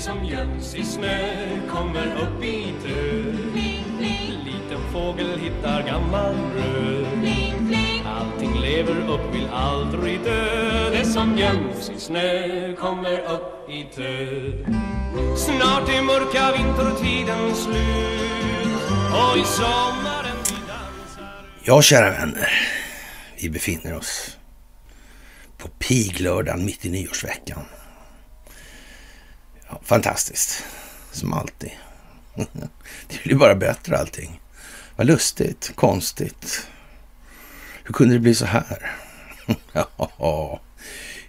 som göms i snö kommer upp i tö. Liten fågel hittar gammal bröd. Allting lever upp, vill aldrig dö. Det som göms i snö kommer upp i tö. Snart är mörka vintertiden slut och i sommaren vi dansar Ja, kära vänner. Vi befinner oss på piglördagen mitt i nyårsveckan. Fantastiskt, som alltid. Det blir bara bättre allting. Vad lustigt, konstigt. Hur kunde det bli så här? Ja,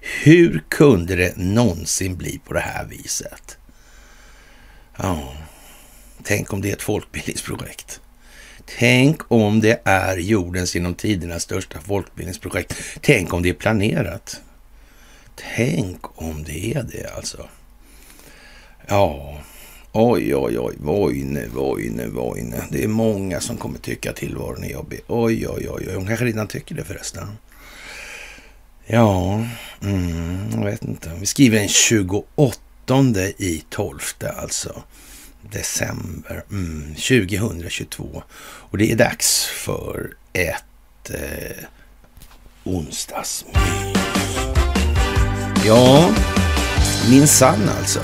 hur kunde det någonsin bli på det här viset? Ja, tänk om det är ett folkbildningsprojekt. Tänk om det är jordens genom tiderna största folkbildningsprojekt. Tänk om det är planerat. Tänk om det är det alltså. Ja, oj, oj, oj, vojne, vojne, vojne. Det är många som kommer tycka att tillvaron är jobbig. Oj, oj, oj, oj. Hon kanske redan tycker det förresten. Ja, mm, jag vet inte. Vi skriver den 28 i 12 alltså december mm, 2022. Och det är dags för ett eh, onsdagsmys. Ja, min sann alltså.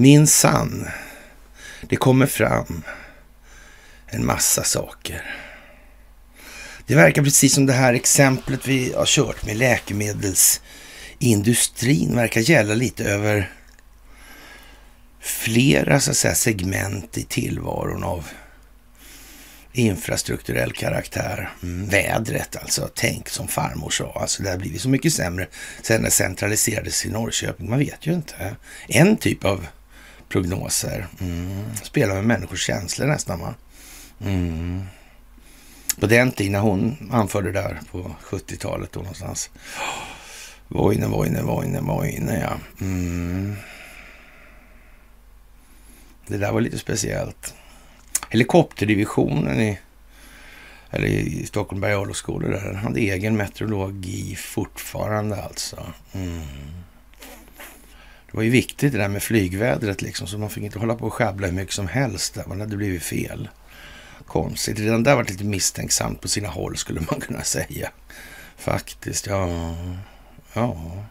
Min sann. Det kommer fram en massa saker. Det verkar precis som det här exemplet vi har kört med läkemedelsindustrin verkar gälla lite över flera så att säga, segment i tillvaron av infrastrukturell karaktär. Mm, vädret alltså, tänk som farmor sa. Alltså det har blivit så mycket sämre sen det centraliserades i Norrköping. Man vet ju inte. En typ av prognoser mm, spelar med människors känslor nästan va. Mm. På den tiden när hon anförde där på 70-talet då någonstans. Vojne, Vojne, Vojne, Vojne ja. Mm. Det där var lite speciellt. Helikopterdivisionen i, eller i Stockholm Berg där hade egen meteorologi fortfarande alltså. Mm. Det var ju viktigt det där med flygvädret liksom, så man fick inte hålla på och sjabbla hur mycket som helst där. Man hade blivit fel. Konstigt. Redan där var lite misstänksamt på sina håll skulle man kunna säga. Faktiskt, ja. Ja.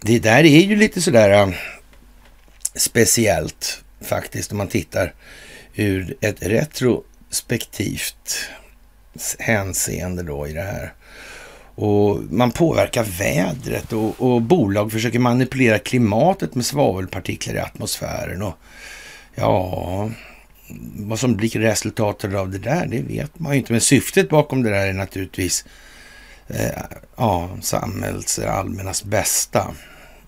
Det där är ju lite sådär um, speciellt faktiskt om man tittar ur ett retrospektivt hänseende då i det här. Och man påverkar vädret och, och, bolag försöker manipulera klimatet med svavelpartiklar i atmosfären. Och ja, vad som blir resultatet av det där, det vet man ju inte. Men syftet bakom det där är naturligtvis eh, ja, samhälls eh, allmännas bästa.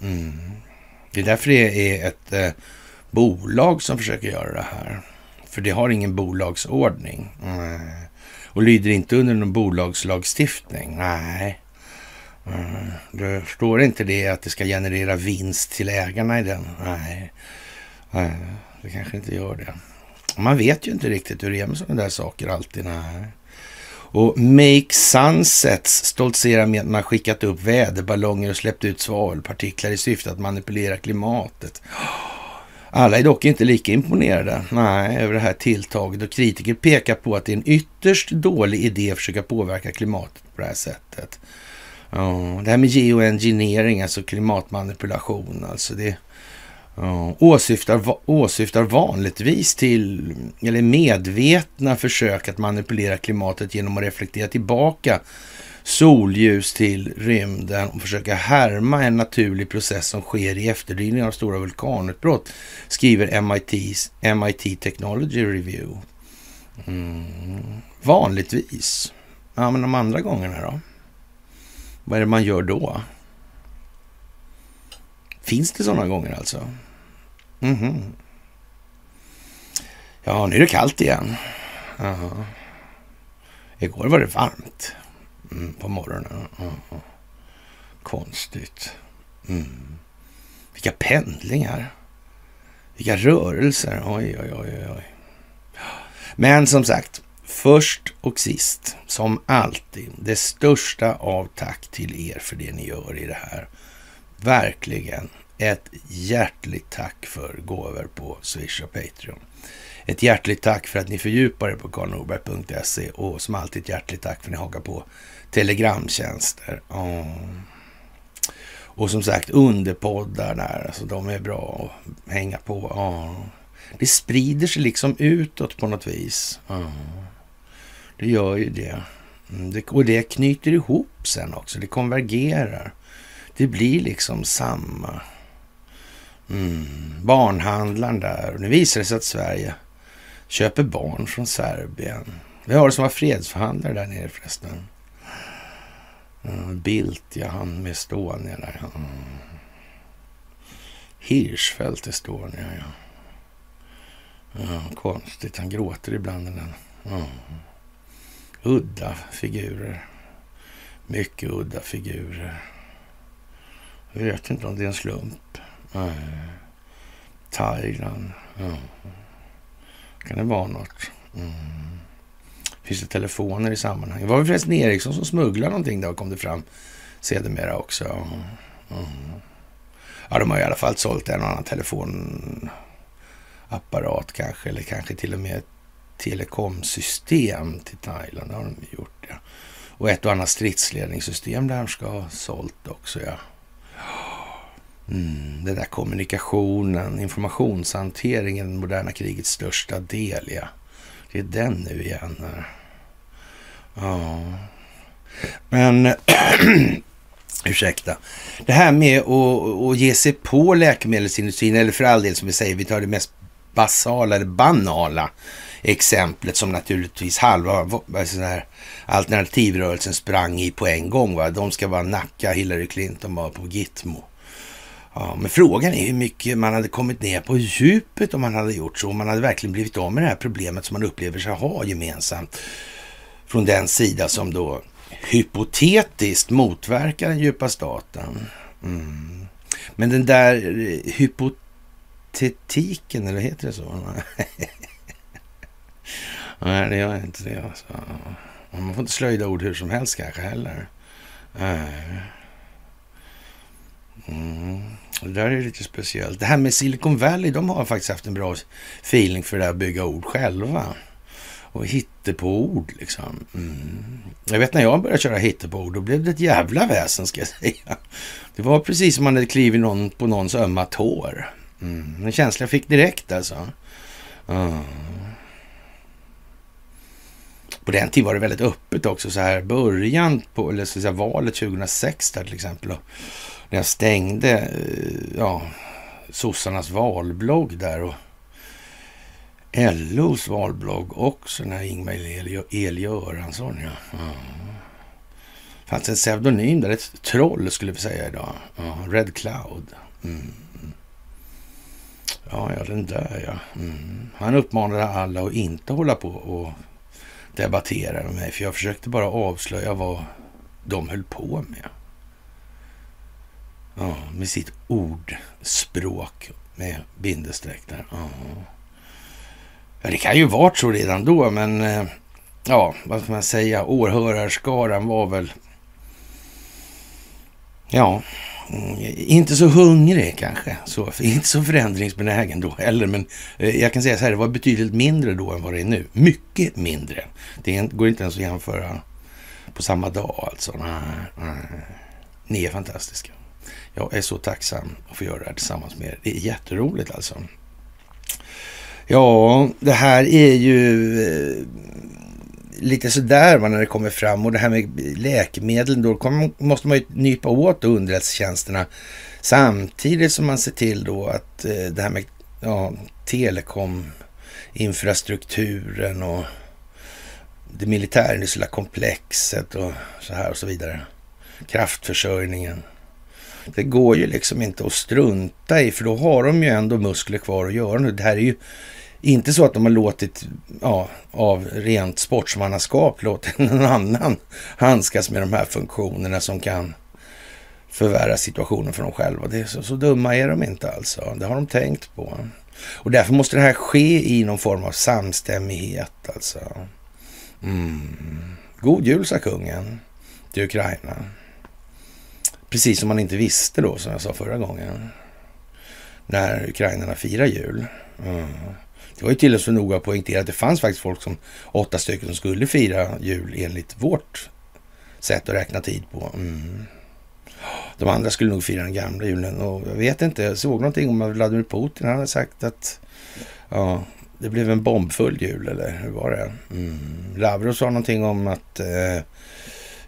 Mm. Det är därför det är ett eh, bolag som försöker göra det här. För det har ingen bolagsordning. Mm. Och lyder inte under någon bolagslagstiftning. Nej. Mm. Det står inte det att det ska generera vinst till ägarna i den. Nej. Nej. Det kanske inte gör det. Man vet ju inte riktigt hur det är med sådana där saker alltid. Nej. Och Make Sunsets stoltserar med att man skickat upp väderballonger och släppt ut svavelpartiklar i syfte att manipulera klimatet. Alla är dock inte lika imponerade nej, över det här tilltaget och kritiker pekar på att det är en ytterst dålig idé att försöka påverka klimatet på det här sättet. Ja, det här med geoengineering, alltså klimatmanipulation, alltså det ja, åsyftar, åsyftar vanligtvis till, eller medvetna försök att manipulera klimatet genom att reflektera tillbaka solljus till rymden och försöka härma en naturlig process som sker i efterdyning av stora vulkanutbrott, skriver MIT's, MIT Technology Review. Mm. Vanligtvis. Ja, men de andra gångerna då? Vad är det man gör då? Finns det sådana gånger alltså? Mm -hmm. Ja, nu är det kallt igen. Aha. Igår var det varmt mm, på morgonen. Mm. Konstigt. Mm. Vilka pendlingar. Vilka rörelser. Oj, oj, oj, oj. Men som sagt, först och sist, som alltid, det största av tack till er för det ni gör i det här verkligen ett hjärtligt tack för gåvor på Swish och Patreon. Ett hjärtligt tack för att ni fördjupar er på karlnorberg.se och som alltid ett hjärtligt tack för att ni hakar på telegramtjänster. Oh. Och som sagt underpoddar där, alltså de är bra att hänga på. Oh. Det sprider sig liksom utåt på något vis. Oh. Det gör ju det. Mm, det. Och det knyter ihop sen också, det konvergerar. Det blir liksom samma. Mm. Barnhandlaren där. Nu visar det sig att Sverige köper barn från Serbien. Vi har det som var fredsförhandlare där nere förresten. Mm, Bildt, ja, han med Estonia där. Mm. Hirschfeldt Estonia, ja. ja. Konstigt, han gråter ibland. Den. Mm. Udda figurer. Mycket udda figurer. Jag vet inte om det är en slump. Mm. Thailand. Kan det vara något? Mm. Finns det telefoner i sammanhanget? Var det förresten Ericsson som smugglade någonting då, kom det fram sedermera också? Mm. Ja, de har i alla fall sålt en och annan telefonapparat kanske, eller kanske till och med ett telekomsystem till Thailand. Det har de gjort, ja. Och ett och annat stridsledningssystem där de ska ha sålt också, ja. Mm, den där kommunikationen, informationshanteringen, det moderna krigets största del, ja. Det är den nu igen. Ja. Men, ursäkta. Det här med att, att ge sig på läkemedelsindustrin, eller för all del som vi säger, vi tar det mest basala eller banala exemplet som naturligtvis halva sån här, alternativrörelsen sprang i på en gång. Va? De ska bara nacka Hillary Clinton bara på Gitmo. Ja, men frågan är hur mycket man hade kommit ner på djupet om man hade gjort så. Om man hade verkligen blivit av med det här problemet som man upplever sig ha gemensamt. Från den sida som då hypotetiskt motverkar den djupa staten. Mm. Men den där eh, hypotetiken, eller heter det så? Nej, det gör inte det. Alltså. Man får inte slöjda ord hur som helst kanske heller. Mm. Det där är lite speciellt. Det här med Silicon Valley, de har faktiskt haft en bra feeling för det här att bygga ord själva. Och hittepå-ord liksom. Mm. Jag vet när jag började köra hittepå-ord, då blev det ett jävla väsen ska jag säga. Det var precis som man hade klivit någon på någons ömma tår. Mm. En känsla jag fick direkt alltså. Mm. På den tiden var det väldigt öppet också, så här början på, eller så säga, valet 2006 där till exempel. Och när jag stängde eh, ja, sossarnas valblogg där och LOs valblogg också, när Ingmar El Göransson, ja. ja. fanns en pseudonym där, ett troll skulle vi säga idag. Ja, Red Cloud. Mm. Ja, ja, den där ja. Mm. Han uppmanade alla att inte hålla på och debattera med mig, för jag försökte bara avslöja vad de höll på med. Ja, med sitt ordspråk med bindestreck där. Ja. ja, det kan ju varit så redan då, men eh, ja, vad ska man säga? Åhörarskaran var väl... Ja, mm, inte så hungrig kanske. Så, inte så förändringsbenägen då heller. Men eh, jag kan säga så här, det var betydligt mindre då än vad det är nu. Mycket mindre. Det går inte ens att jämföra på samma dag alltså. Nej, nej. Ni är fantastiska. Jag är så tacksam att få göra det här tillsammans med er. Det är jätteroligt alltså. Ja, det här är ju eh, lite sådär när det kommer fram och det här med läkemedel då kommer, måste man ju nypa åt underrättelsetjänsterna samtidigt som man ser till då att eh, det här med ja, telekominfrastrukturen och det militärindustriella komplexet och så här och så vidare. Kraftförsörjningen. Det går ju liksom inte att strunta i, för då har de ju ändå muskler kvar att göra nu. Det här är ju inte så att de har låtit, ja, av rent sportsmannaskap, låtit någon annan handskas med de här funktionerna som kan förvärra situationen för dem själva. Det är så, så dumma är de inte alltså. Det har de tänkt på. Och därför måste det här ske i någon form av samstämmighet alltså. Mm. God jul, sa kungen till Ukraina. Precis som man inte visste då, som jag sa förra gången. När ukrainarna firar jul. Mm. Det var ju till och så noga poängterat att det fanns faktiskt folk som åtta stycken som skulle fira jul enligt vårt sätt att räkna tid på. Mm. De andra skulle nog fira den gamla julen och jag vet inte, jag såg någonting om att Vladimir Putin hade sagt att ja, det blev en bombfull jul eller hur var det? Mm. Lavrov sa någonting om att eh,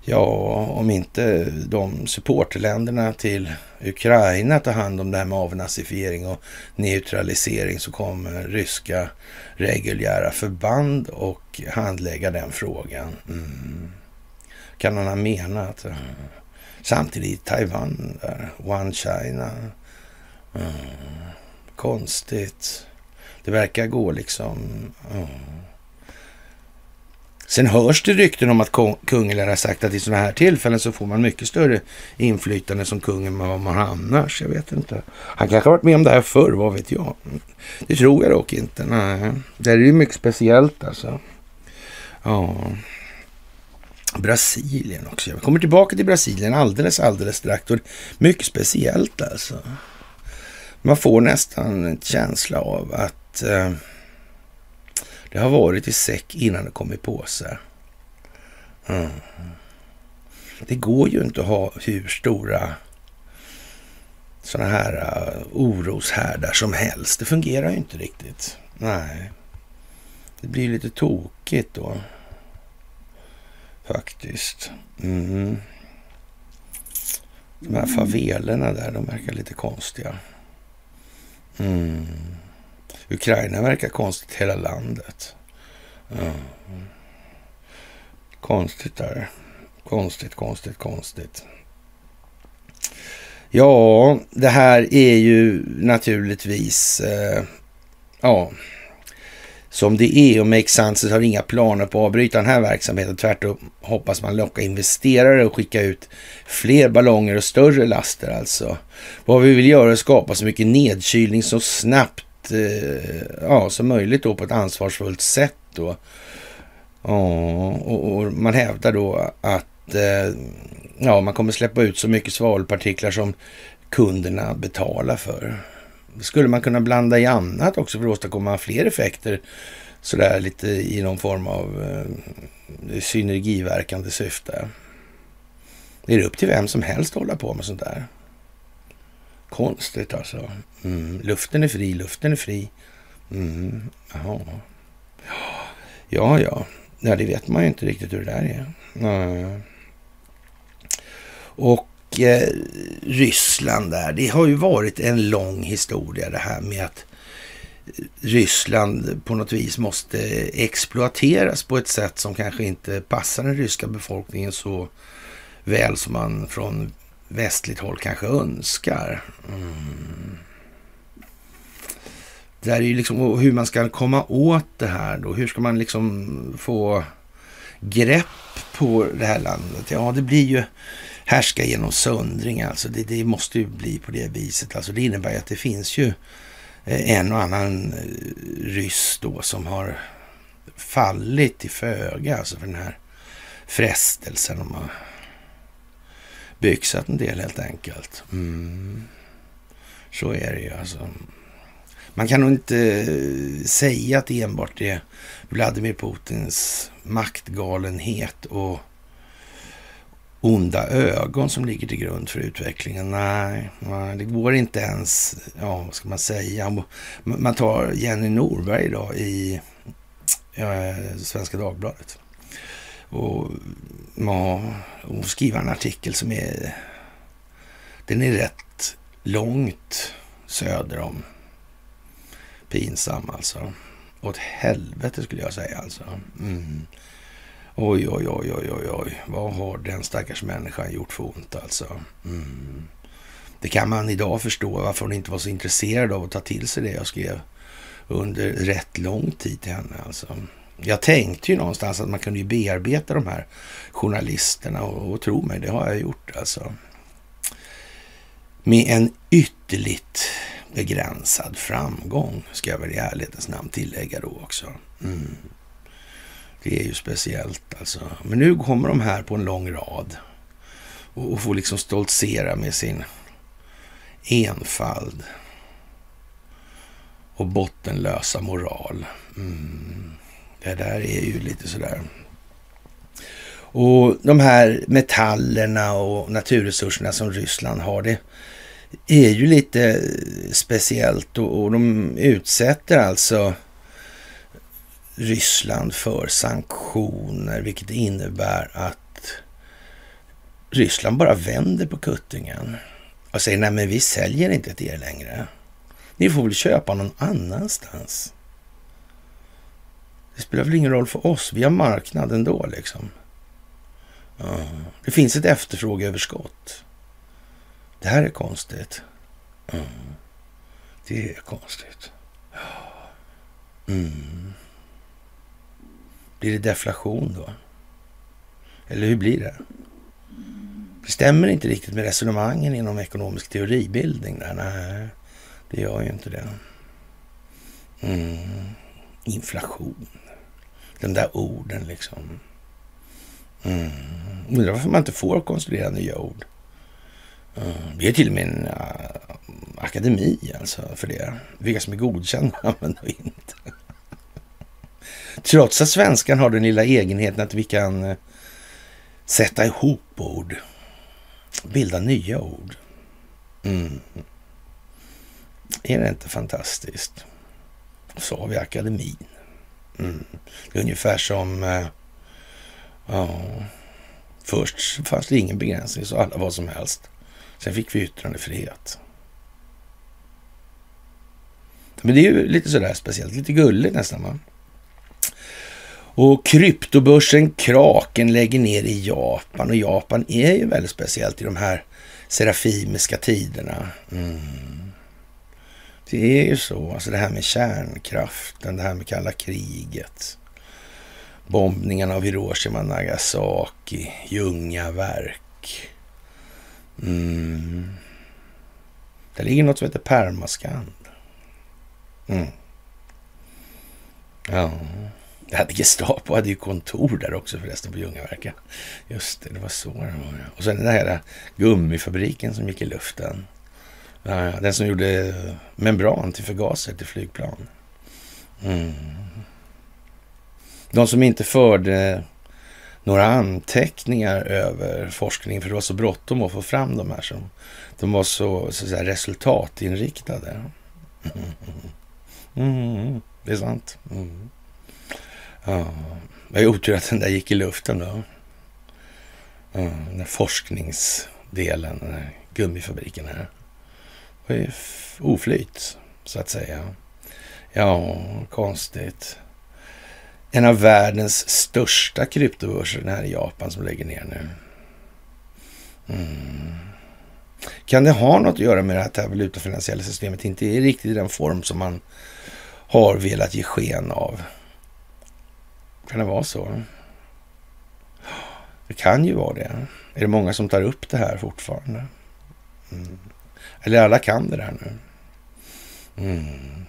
ja, om inte de supporterländerna till Ukraina tar hand om det här med avnazifiering och neutralisering så kommer ryska reguljära förband och handlägga den frågan. Mm. Kan han ha menat? Mm. Samtidigt Taiwan där, One China. Mm. Konstigt. Det verkar gå liksom... Mm. Sen hörs det rykten om att kungen har sagt att i sådana här tillfällen så får man mycket större inflytande som kungen än vad man har annars. Jag vet inte. Han kanske har varit med om det här förr, vad vet jag. Det tror jag dock inte. Nej, det är ju mycket speciellt alltså. Ja. Brasilien också. Jag kommer tillbaka till Brasilien alldeles, alldeles strax. Mycket speciellt alltså. Man får nästan en känsla av att eh, det har varit i säck innan det kom i påse. Mm. Det går ju inte att ha hur stora sådana här uh, oroshärdar som helst. Det fungerar ju inte riktigt. Nej. Det blir lite tokigt då. Faktiskt. Mm. De här favelerna där, de verkar lite konstiga. Mm. Ukraina verkar konstigt hela landet. Mm. Konstigt där. Konstigt, konstigt, konstigt. Ja, det här är ju naturligtvis... Eh, ja, som det är och Make Sense har inga planer på att avbryta den här verksamheten. Tvärtom hoppas man locka investerare och skicka ut fler ballonger och större laster alltså. Vad vi vill göra är att skapa så mycket nedkylning så snabbt Eh, ja, som möjligt då på ett ansvarsfullt sätt. Då. Ja, och, och man hävdar då att eh, ja, man kommer släppa ut så mycket svavelpartiklar som kunderna betalar för. Skulle man kunna blanda i annat också för att åstadkomma fler effekter sådär lite i någon form av eh, synergiverkande syfte? Det är upp till vem som helst att hålla på med sånt där. Konstigt alltså. Mm. Luften är fri, luften är fri. Mm. Ja. Ja, ja. Ja, det vet man ju inte riktigt hur det där är. Mm. Och eh, Ryssland där, det har ju varit en lång historia det här med att Ryssland på något vis måste exploateras på ett sätt som kanske inte passar den ryska befolkningen så väl som man från västligt håll kanske önskar. Mm. Det är ju liksom hur man ska komma åt det här då. Hur ska man liksom få grepp på det här landet? Ja, det blir ju härska genom söndring alltså. Det, det måste ju bli på det viset. Alltså det innebär ju att det finns ju eh, en och annan eh, ryss då som har fallit i föga alltså för den här frestelsen. Om man byxat en del helt enkelt. Mm. Så är det ju alltså. Man kan nog inte eh, säga att det enbart är Vladimir Putins maktgalenhet och onda ögon som ligger till grund för utvecklingen. Nej, nej det går inte ens, ja vad ska man säga. Man tar Jenny Norberg idag i eh, Svenska Dagbladet. Och, ja, och skriva en artikel som är... Den är rätt långt söder om pinsam alltså. Åt helvete skulle jag säga alltså. Mm. Oj, oj, oj, oj, oj, oj. Vad har den stackars människan gjort för ont alltså? Mm. Det kan man idag förstå varför hon inte var så intresserad av att ta till sig det jag skrev under rätt lång tid till henne alltså. Jag tänkte ju någonstans att man kunde ju bearbeta de här journalisterna och, och tro mig, det har jag gjort alltså. Med en ytterligt begränsad framgång, ska jag väl i ärlighetens namn tillägga då också. Mm. Det är ju speciellt alltså. Men nu kommer de här på en lång rad och får liksom stoltsera med sin enfald och bottenlösa moral. Mm. Det där är ju lite sådär. Och de här metallerna och naturresurserna som Ryssland har, det är ju lite speciellt och, och de utsätter alltså Ryssland för sanktioner, vilket innebär att Ryssland bara vänder på kuttingen och säger nej men vi säljer inte till er längre. Ni får väl köpa någon annanstans. Det spelar väl ingen roll för oss. Vi har marknaden då liksom. Ja. Det finns ett efterfrågeöverskott. Det här är konstigt. Ja. Det är konstigt. Mm. Blir det deflation då? Eller hur blir det? Det stämmer inte riktigt med resonemangen inom ekonomisk teoribildning. Där. Nej, det gör ju inte det. Mm. Inflation. De där orden liksom. Mm. Undrar varför man inte får konstruera nya ord. Mm. Vi är till och med en uh, akademi alltså för det. Vilka som är godkända, men inte. Trots att svenskan har den lilla egenheten att vi kan uh, sätta ihop ord. Bilda nya ord. Mm. Är det inte fantastiskt? Så har vi akademin. Mm. Ungefär som... Eh, ja, först fanns det ingen begränsning, så alla vad som helst. Sen fick vi yttrandefrihet. Men det är ju lite sådär speciellt, lite gulligt nästan. Va? Och kryptobörsen Kraken lägger ner i Japan och Japan är ju väldigt speciellt i de här serafimiska tiderna. Mm. Det är ju så, alltså det här med kärnkraften, det här med kalla kriget. Bombningarna av Hiroshima, Nagasaki, Ljungaverk. Mm. Det ligger något som heter permaskand. Mm. Ja. Det hade Gestapo hade ju kontor där också förresten på Ljungaverken. Just det, det var så det var. Och sen den här gummifabriken som gick i luften. Den som gjorde membran till förgaser till flygplan. Mm. De som inte förde några anteckningar över forskningen, för det var så bråttom att få fram de här. Som, de var så, så säga, resultatinriktade. Mm. Mm. Det är sant. Mm. Ja, det är otur att den där gick i luften då. Ja, den där forskningsdelen, den där gummifabriken här. Det oflyt, så att säga. Ja, konstigt. En av världens största kryptobörser, den här i Japan, som lägger ner nu. Mm. Kan det ha något att göra med att det här valutafinansiella systemet inte är riktigt i den form som man har velat ge sken av? Kan det vara så? Det kan ju vara det. Är det många som tar upp det här fortfarande? Mm. Eller alla kan det där nu? Mm.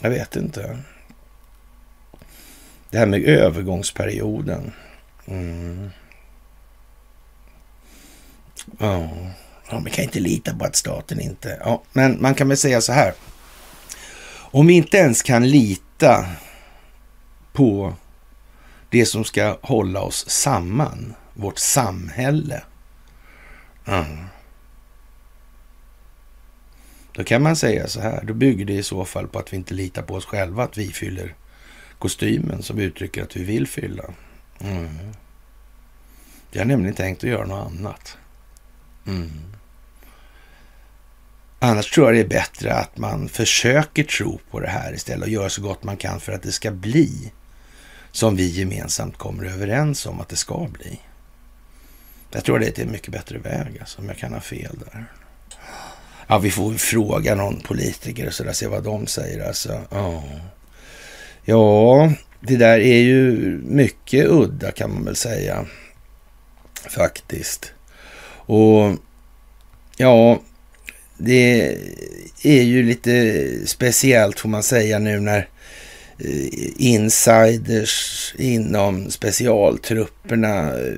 Jag vet inte. Det här med övergångsperioden. Mm. Ja. ja, man kan inte lita på att staten inte... Ja, men man kan väl säga så här. Om vi inte ens kan lita på det som ska hålla oss samman, vårt samhälle. Mm. Då kan man säga så här, då bygger det i så fall på att vi inte litar på oss själva, att vi fyller kostymen som uttrycker att vi vill fylla. Mm. Jag har nämligen tänkt att göra något annat. Mm. Annars tror jag det är bättre att man försöker tro på det här istället och gör så gott man kan för att det ska bli som vi gemensamt kommer överens om att det ska bli. Jag tror det är en mycket bättre väg, alltså, om jag kan ha fel där. Ja, vi får fråga någon politiker och sådär, se vad de säger. Alltså, ja. ja, det där är ju mycket udda kan man väl säga. Faktiskt. Och ja, det är ju lite speciellt får man säga nu när eh, insiders inom specialtrupperna eh,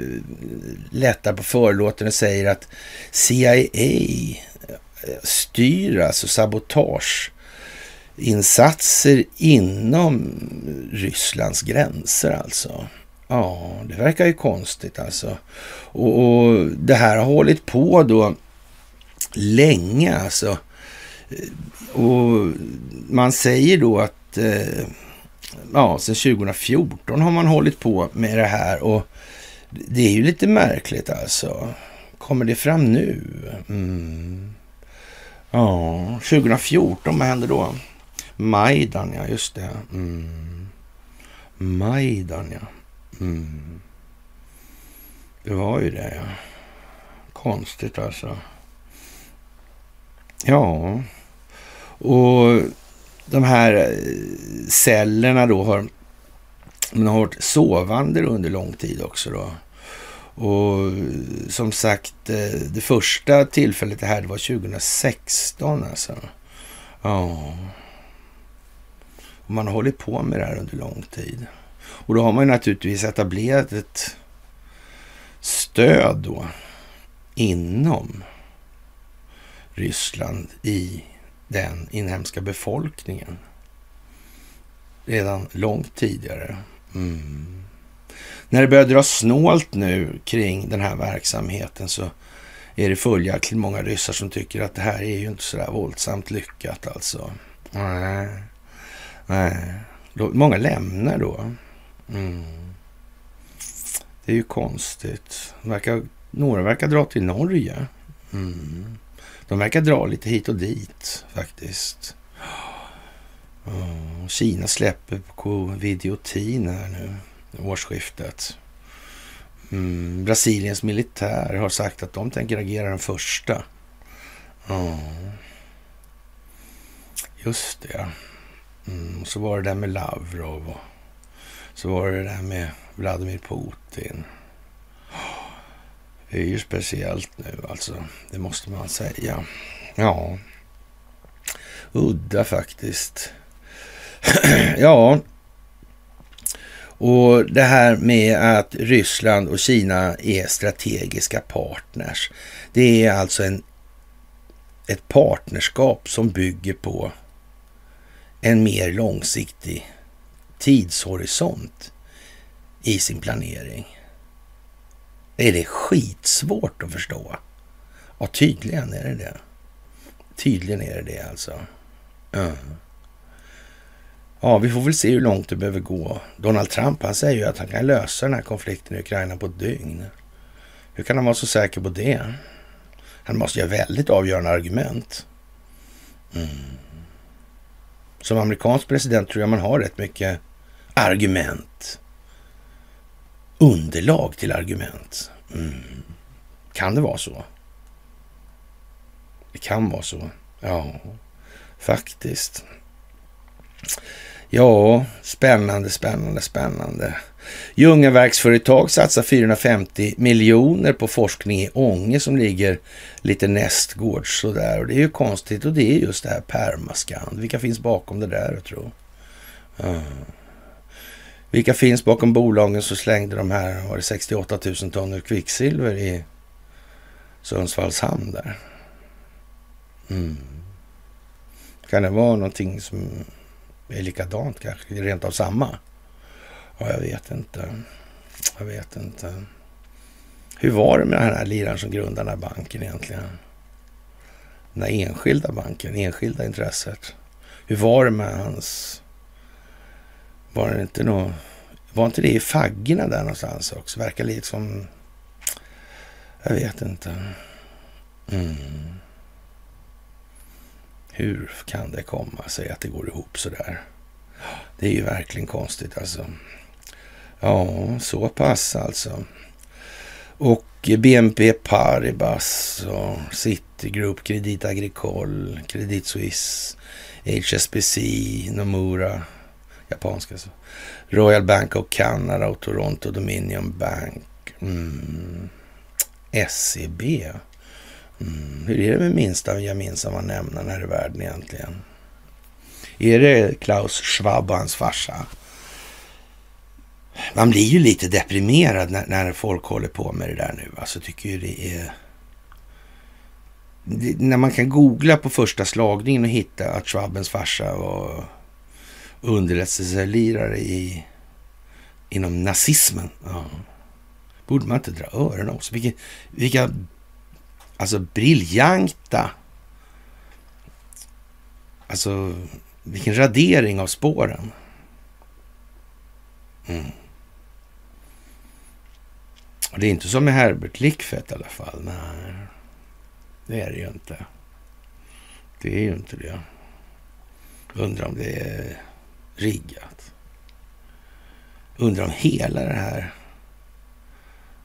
lättar på förlåten och säger att CIA styr alltså sabotageinsatser inom Rysslands gränser alltså. Ja, det verkar ju konstigt alltså. Och, och det här har hållit på då länge alltså. Och man säger då att eh, ja, sedan 2014 har man hållit på med det här och det är ju lite märkligt alltså. Kommer det fram nu? Mm. Ja, 2014, vad hände då? Majdan, ja just det. Mm. Majdan, ja. Mm. Det var ju det, ja. Konstigt alltså. Ja, och de här eh, cellerna då har, de har varit sovande under lång tid också då. Och eh, som sagt, eh, det första tillfället det här det var 2016 alltså. Ja. Och man har hållit på med det här under lång tid. Och då har man ju naturligtvis etablerat ett stöd då inom Ryssland i den inhemska befolkningen. Redan långt tidigare. Mm. När det börjar dra snålt nu kring den här verksamheten så är det följaktligen många ryssar som tycker att det här är ju inte så där våldsamt lyckat alltså. Nej. Nej. Många lämnar då. Mm. Det är ju konstigt. Verkar, några verkar dra till Norge. Mm. De verkar dra lite hit och dit faktiskt. Oh, Kina släpper covidiotin här nu, årsskiftet. Mm, Brasiliens militär har sagt att de tänker agera den första. Mm. Just det. Mm, så var det där med Lavrov och så var det där med Vladimir Putin. Det är ju speciellt nu alltså, det måste man säga. Ja, udda faktiskt. ja, och det här med att Ryssland och Kina är strategiska partners. Det är alltså en, ett partnerskap som bygger på en mer långsiktig tidshorisont i sin planering. Är det skitsvårt att förstå? Ja, tydligen är det det. Tydligen är det det alltså. Ja ja, vi får väl se hur långt det behöver gå. Donald Trump han säger ju att han kan lösa den här konflikten i Ukraina på ett dygn. Hur kan han vara så säker på det? Han måste ju ha väldigt avgörande argument. Mm. Som amerikansk president tror jag man har rätt mycket argument underlag till argument. Mm. Kan det vara så? Det kan vara så. Ja, faktiskt. Ja, spännande, spännande, spännande. Ljungaverksföretag satsar 450 miljoner på forskning i Ånge som ligger lite nästgårds sådär. Och det är ju konstigt och det är just det här Permaskand. Vilka finns bakom det där, jag tror? Ja. Vilka finns bakom bolagen som slängde de här, var det 68 000 ton kvicksilver i Sundsvalls hamn där. Mm. Kan det vara någonting som är likadant kanske, rent av samma? Ja, jag vet inte. Jag vet inte. Hur var det med den här liraren som grundade den här banken egentligen? Den här enskilda banken, enskilda intresset. Hur var det med hans var det inte något... Var inte det i faggorna där någonstans också? Verkar lite som... Jag vet inte. Mm. Hur kan det komma sig att det går ihop så där? Det är ju verkligen konstigt alltså. Ja, så pass alltså. Och BNP Paribas och Citigroup, Credit Agricole, Credit Suisse, HSBC, Nomura, japanska. alltså. Royal Bank of Canada och Toronto Dominion Bank. Mm. SEB. Mm. Hur är det med minsta gemensamma nämnaren här i världen egentligen? Är det Klaus Schwab och hans farsa? Man blir ju lite deprimerad när, när folk håller på med det där nu. Alltså tycker ju det är... Det, när man kan googla på första slagningen och hitta att Schwabens farsa var underrättelselirare i, inom nazismen. Ja. Borde man inte dra öronen också? Vilka, vilka alltså briljanta... Alltså vilken radering av spåren. Mm. Och det är inte som med Herbert Lickfett i alla fall. Nej, det är det ju inte. Det är ju inte det. Undrar om det är riggat. Undrar om hela det här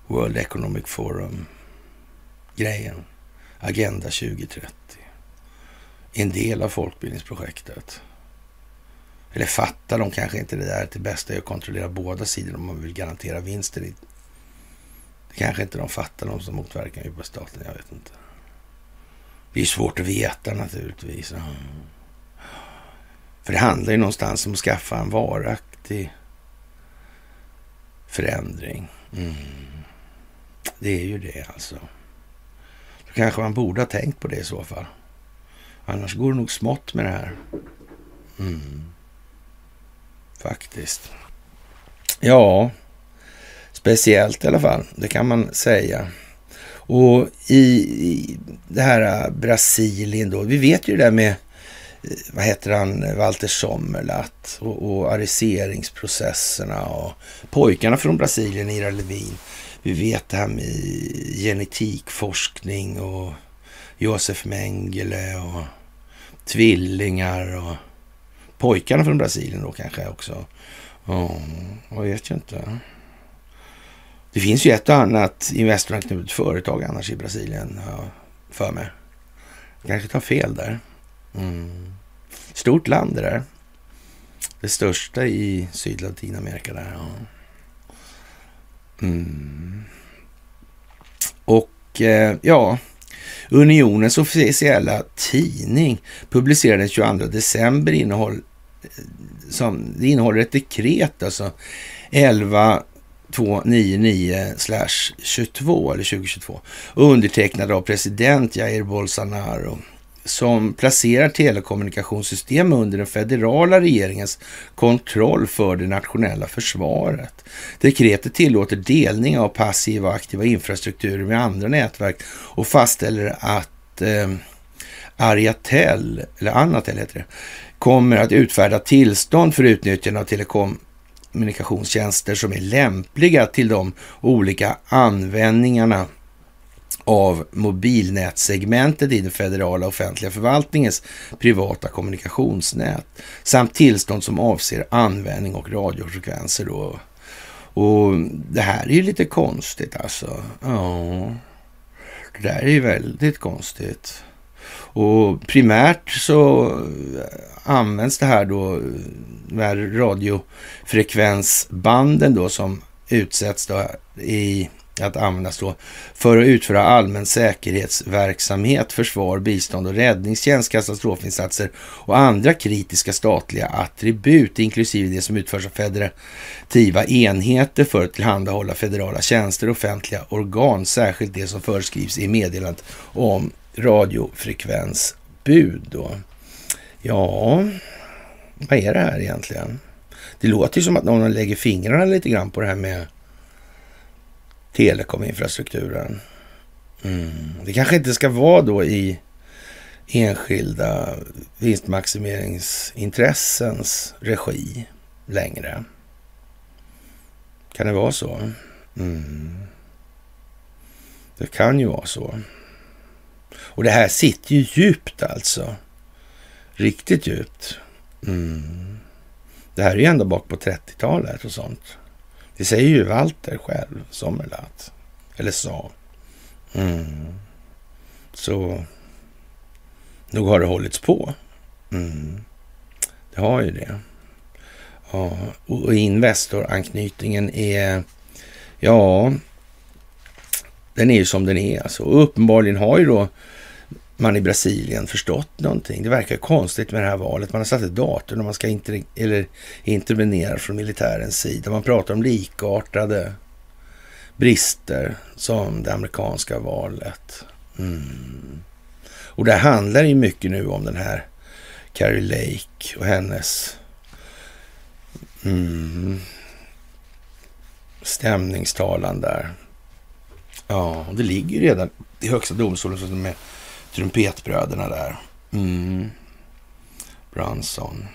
World Economic Forum grejen. Agenda 2030, är en del av folkbildningsprojektet. Eller fattar de kanske inte det där att det bästa är att kontrollera båda sidor om man vill garantera vinster. Det kanske inte de fattar, de som motverkar på staten. Jag vet inte. Det är svårt att veta naturligtvis. För det handlar ju någonstans om att skaffa en varaktig förändring. Mm. Det är ju det alltså. Då kanske man borde ha tänkt på det i så fall. Annars går det nog smått med det här. Mm. Faktiskt. Ja, speciellt i alla fall. Det kan man säga. Och i, i det här äh, Brasilien då. Vi vet ju det där med, eh, vad heter han, Walter Sommerlath och, och ariseringsprocesserna och pojkarna från Brasilien, Ira Levin. Vi vet det här med genetikforskning och Josef Mengele och tvillingar och pojkarna från Brasilien då kanske också. Ja, jag vet ju inte. Det finns ju ett och annat Investoranknutet företag annars i Brasilien, ja, för mig. Jag kanske tar fel där. Mm. Stort land det där. Det största i Sydlatinamerika där. Ja. Mm. Och eh, ja, Unionens officiella tidning publicerade den 22 december innehåll, eh, som, det innehåller ett dekret, alltså 11299 22 eller 2022, undertecknad av president Jair Bolsonaro som placerar telekommunikationssystem under den federala regeringens kontroll för det nationella försvaret. Dekretet tillåter delning av passiva och aktiva infrastrukturer med andra nätverk och fastställer att eh, Ariatel, eller Anatel heter det, kommer att utfärda tillstånd för utnyttjande av telekommunikationstjänster som är lämpliga till de olika användningarna av mobilnätsegmentet i den federala offentliga förvaltningens privata kommunikationsnät samt tillstånd som avser användning och radiofrekvenser. Då. Och det här är ju lite konstigt alltså. Ja, det där är ju väldigt konstigt. Och primärt så eh, används det här då, de här radiofrekvensbanden då som utsätts då i att användas då för att utföra allmän säkerhetsverksamhet, försvar, bistånd och räddningstjänst, katastrofinsatser och andra kritiska statliga attribut, inklusive det som utförs av federativa enheter för att tillhandahålla federala tjänster och offentliga organ, särskilt det som föreskrivs i meddelandet om radiofrekvensbud. Då. Ja, vad är det här egentligen? Det låter ju som att någon lägger fingrarna lite grann på det här med telekominfrastrukturen. Mm. Det kanske inte ska vara då i enskilda vinstmaximeringsintressens regi längre. Kan det vara så? Mm. Det kan ju vara så. Och det här sitter ju djupt alltså. Riktigt djupt. Mm. Det här är ju ända bak på 30-talet och sånt. Det säger ju Walter själv, Sommerlath. Eller sa. Mm. Så nog har det hållits på. Mm. Det har ju det. Ja, och Investoranknytningen är, ja, den är ju som den är alltså. Och uppenbarligen har ju då man i Brasilien förstått någonting. Det verkar konstigt med det här valet. Man har satt ett datum när man ska inter eller intervenera från militärens sida. Man pratar om likartade brister som det amerikanska valet. Mm. Och det handlar ju mycket nu om den här Carrie Lake och hennes mm, stämningstalan där. Ja, det ligger ju redan i Högsta domstolen med trumpetbröderna där. Mm. Branson.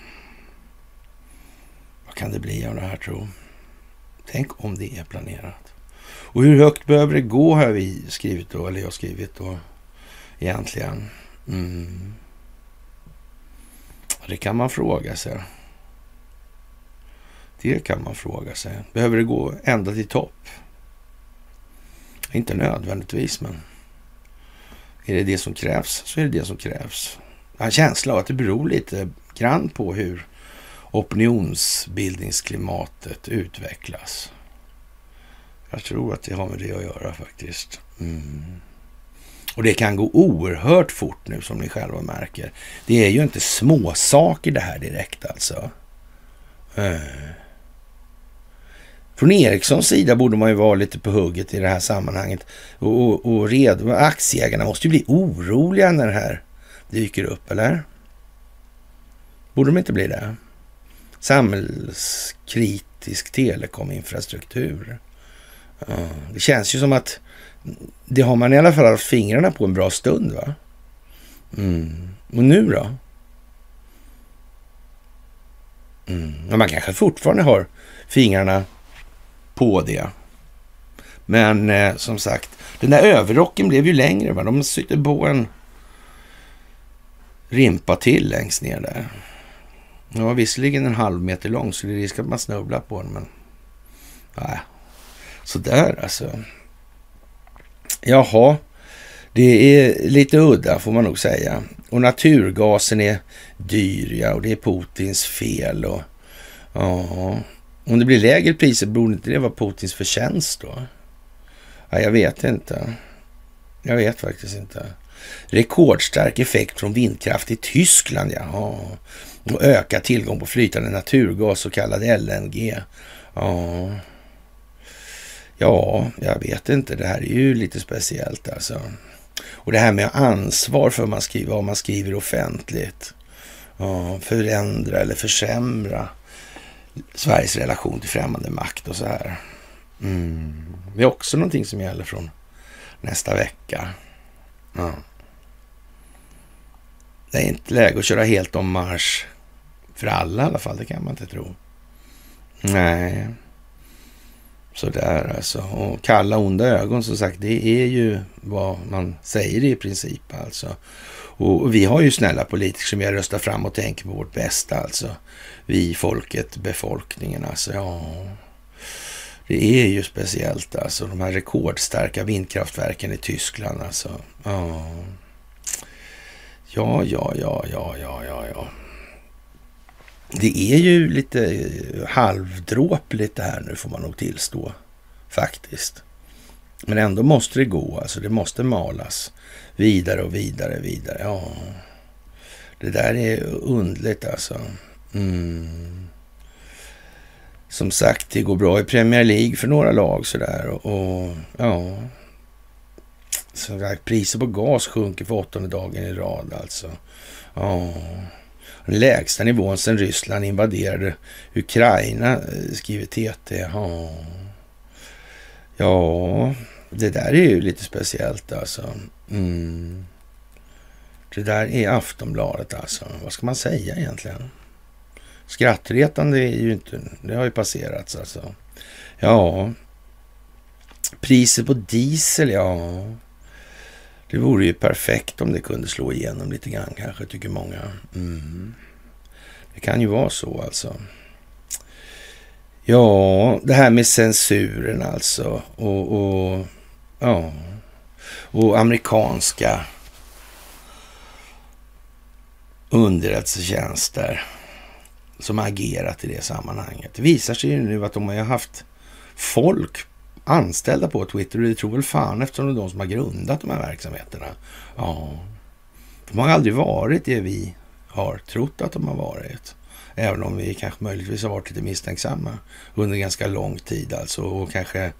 Vad kan det bli av det här tro? Tänk om det är planerat. Och hur högt behöver det gå har vi skrivit då, eller jag skrivit då egentligen. Mm. Det kan man fråga sig. Det kan man fråga sig. Behöver det gå ända till topp? Inte nödvändigtvis, men är det det som krävs så är det det som krävs. Jag har en känsla av att det beror lite grann på hur opinionsbildningsklimatet utvecklas. Jag tror att det har med det att göra faktiskt. Mm. Och det kan gå oerhört fort nu som ni själva märker. Det är ju inte småsaker, det här direkt alltså. Mm. Från Ericssons sida borde man ju vara lite på hugget i det här sammanhanget och, och, och redo. Aktieägarna måste ju bli oroliga när det här dyker upp, eller? Borde de inte bli det? Samhällskritisk telekominfrastruktur. Ja, det känns ju som att det har man i alla fall haft fingrarna på en bra stund, va? Mm. Och nu då? Mm. Ja, man kanske fortfarande har fingrarna på det. Men eh, som sagt, den där överrocken blev ju längre. Va? De sytte på en rimpa till längst ner där. Den var visserligen en halv meter lång, så det är risk att man snubblar på den. Men nej, sådär alltså. Jaha, det är lite udda får man nog säga. Och naturgasen är dyr, ja, och det är Putins fel. Och, ja, om det blir lägre priser, borde inte det vara Putins förtjänst då? Ja, jag vet inte. Jag vet faktiskt inte. Rekordstark effekt från vindkraft i Tyskland, jaha. Och ökad tillgång på flytande naturgas, så kallad LNG. Ja. Ja, jag vet inte. Det här är ju lite speciellt alltså. Och det här med ansvar för vad man skriver, vad man skriver offentligt. Ja, förändra eller försämra. Sveriges relation till främmande makt och så här. Mm. Det är också någonting som gäller från nästa vecka. Ja. Det är inte läge att köra helt om marsch för alla i alla fall, det kan man inte tro. Nej, så där alltså. Och kalla onda ögon som sagt, det är ju vad man säger i princip alltså. Och vi har ju snälla politiker som vi har röstat fram och tänker på vårt bästa alltså. Vi folket, befolkningen alltså. Ja, det är ju speciellt alltså. De här rekordstarka vindkraftverken i Tyskland alltså. Ja, ja, ja, ja, ja, ja, ja. ja. Det är ju lite halvdråpligt det här nu får man nog tillstå. Faktiskt. Men ändå måste det gå, alltså det måste malas vidare och vidare, vidare. Ja, det där är undligt alltså. Mm. Som sagt, det går bra i Premier League för några lag sådär. Och, och ja, som sagt, priset på gas sjunker för åttonde dagen i rad alltså. Ja, den lägsta nivån sedan Ryssland invaderade Ukraina, eh, skriver TT. Ja, ja det där är ju lite speciellt alltså. Mm. Det där är Aftonbladet alltså. Vad ska man säga egentligen? Skrattretande är ju inte, det har ju passerats alltså. Ja, priset på diesel, ja. Det vore ju perfekt om det kunde slå igenom lite grann kanske, tycker många. Mm. Det kan ju vara så alltså. Ja, det här med censuren alltså. Och, och ja, och amerikanska underrättelsetjänster som agerat i det sammanhanget. Det visar sig ju nu att de har haft folk anställda på Twitter och det tror väl fan eftersom det är de som har grundat de här verksamheterna. Ja, De har aldrig varit det vi har trott att de har varit. Även om vi kanske möjligtvis har varit lite misstänksamma under ganska lång tid alltså och kanske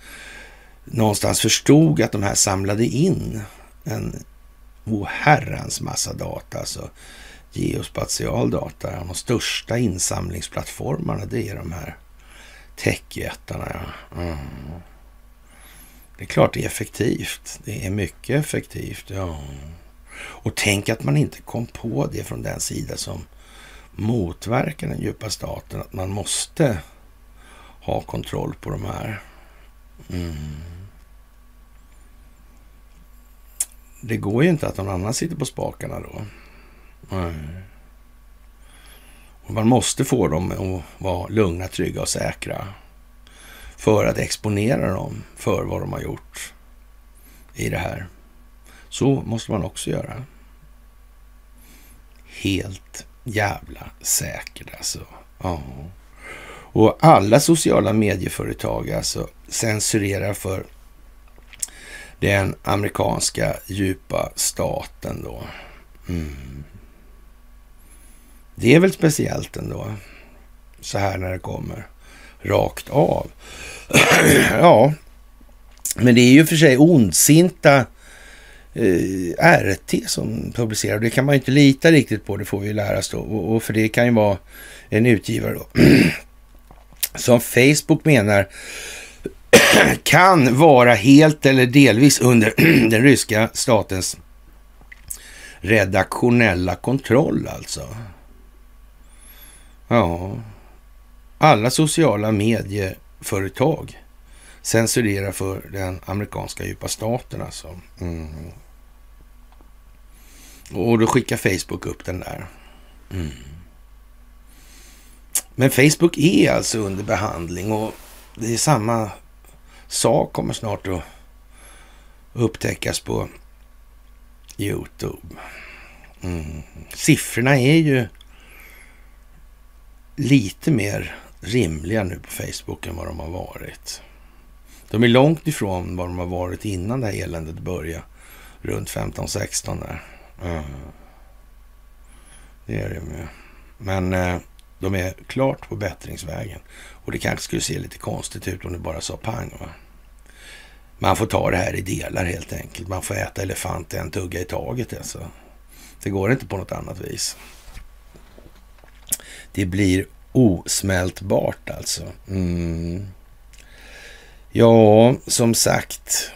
någonstans förstod att de här samlade in en oherrans massa data, alltså geospatial data. De största insamlingsplattformarna, det är de här techjättarna. Ja. Mm. Det är klart det är effektivt. Det är mycket effektivt. Ja. Och tänk att man inte kom på det från den sida som motverkar den djupa staten. Att man måste ha kontroll på de här. Mm. Det går ju inte att någon annan sitter på spakarna då. Nej. Och man måste få dem att vara lugna, trygga och säkra för att exponera dem för vad de har gjort i det här. Så måste man också göra. Helt jävla säkert alltså. Ja. Och alla sociala medieföretag alltså censurerar för den amerikanska djupa staten då. Mm. Det är väl speciellt ändå. Så här när det kommer rakt av. ja, men det är ju för sig ondsinta eh, RT som publicerar. Det kan man ju inte lita riktigt på, det får vi ju lära oss då. Och, och för det kan ju vara en utgivare då. som Facebook menar kan vara helt eller delvis under den ryska statens redaktionella kontroll alltså. Ja, alla sociala medieföretag censurerar för den amerikanska djupa staten alltså. Mm. Och då skickar Facebook upp den där. Mm. Men Facebook är alltså under behandling och det är samma sak kommer snart att upptäckas på Youtube. Mm. Siffrorna är ju lite mer rimliga nu på Facebook än vad de har varit. De är långt ifrån vad de har varit innan det här eländet började. Runt 15-16 där. Mm. Det är de ju. Men eh, de är klart på bättringsvägen. Och det kanske skulle se lite konstigt ut om det bara sa pang. Va? Man får ta det här i delar helt enkelt. Man får äta elefant en tugga i taget. Alltså. Det går inte på något annat vis. Det blir osmältbart alltså. Mm. Ja, som sagt,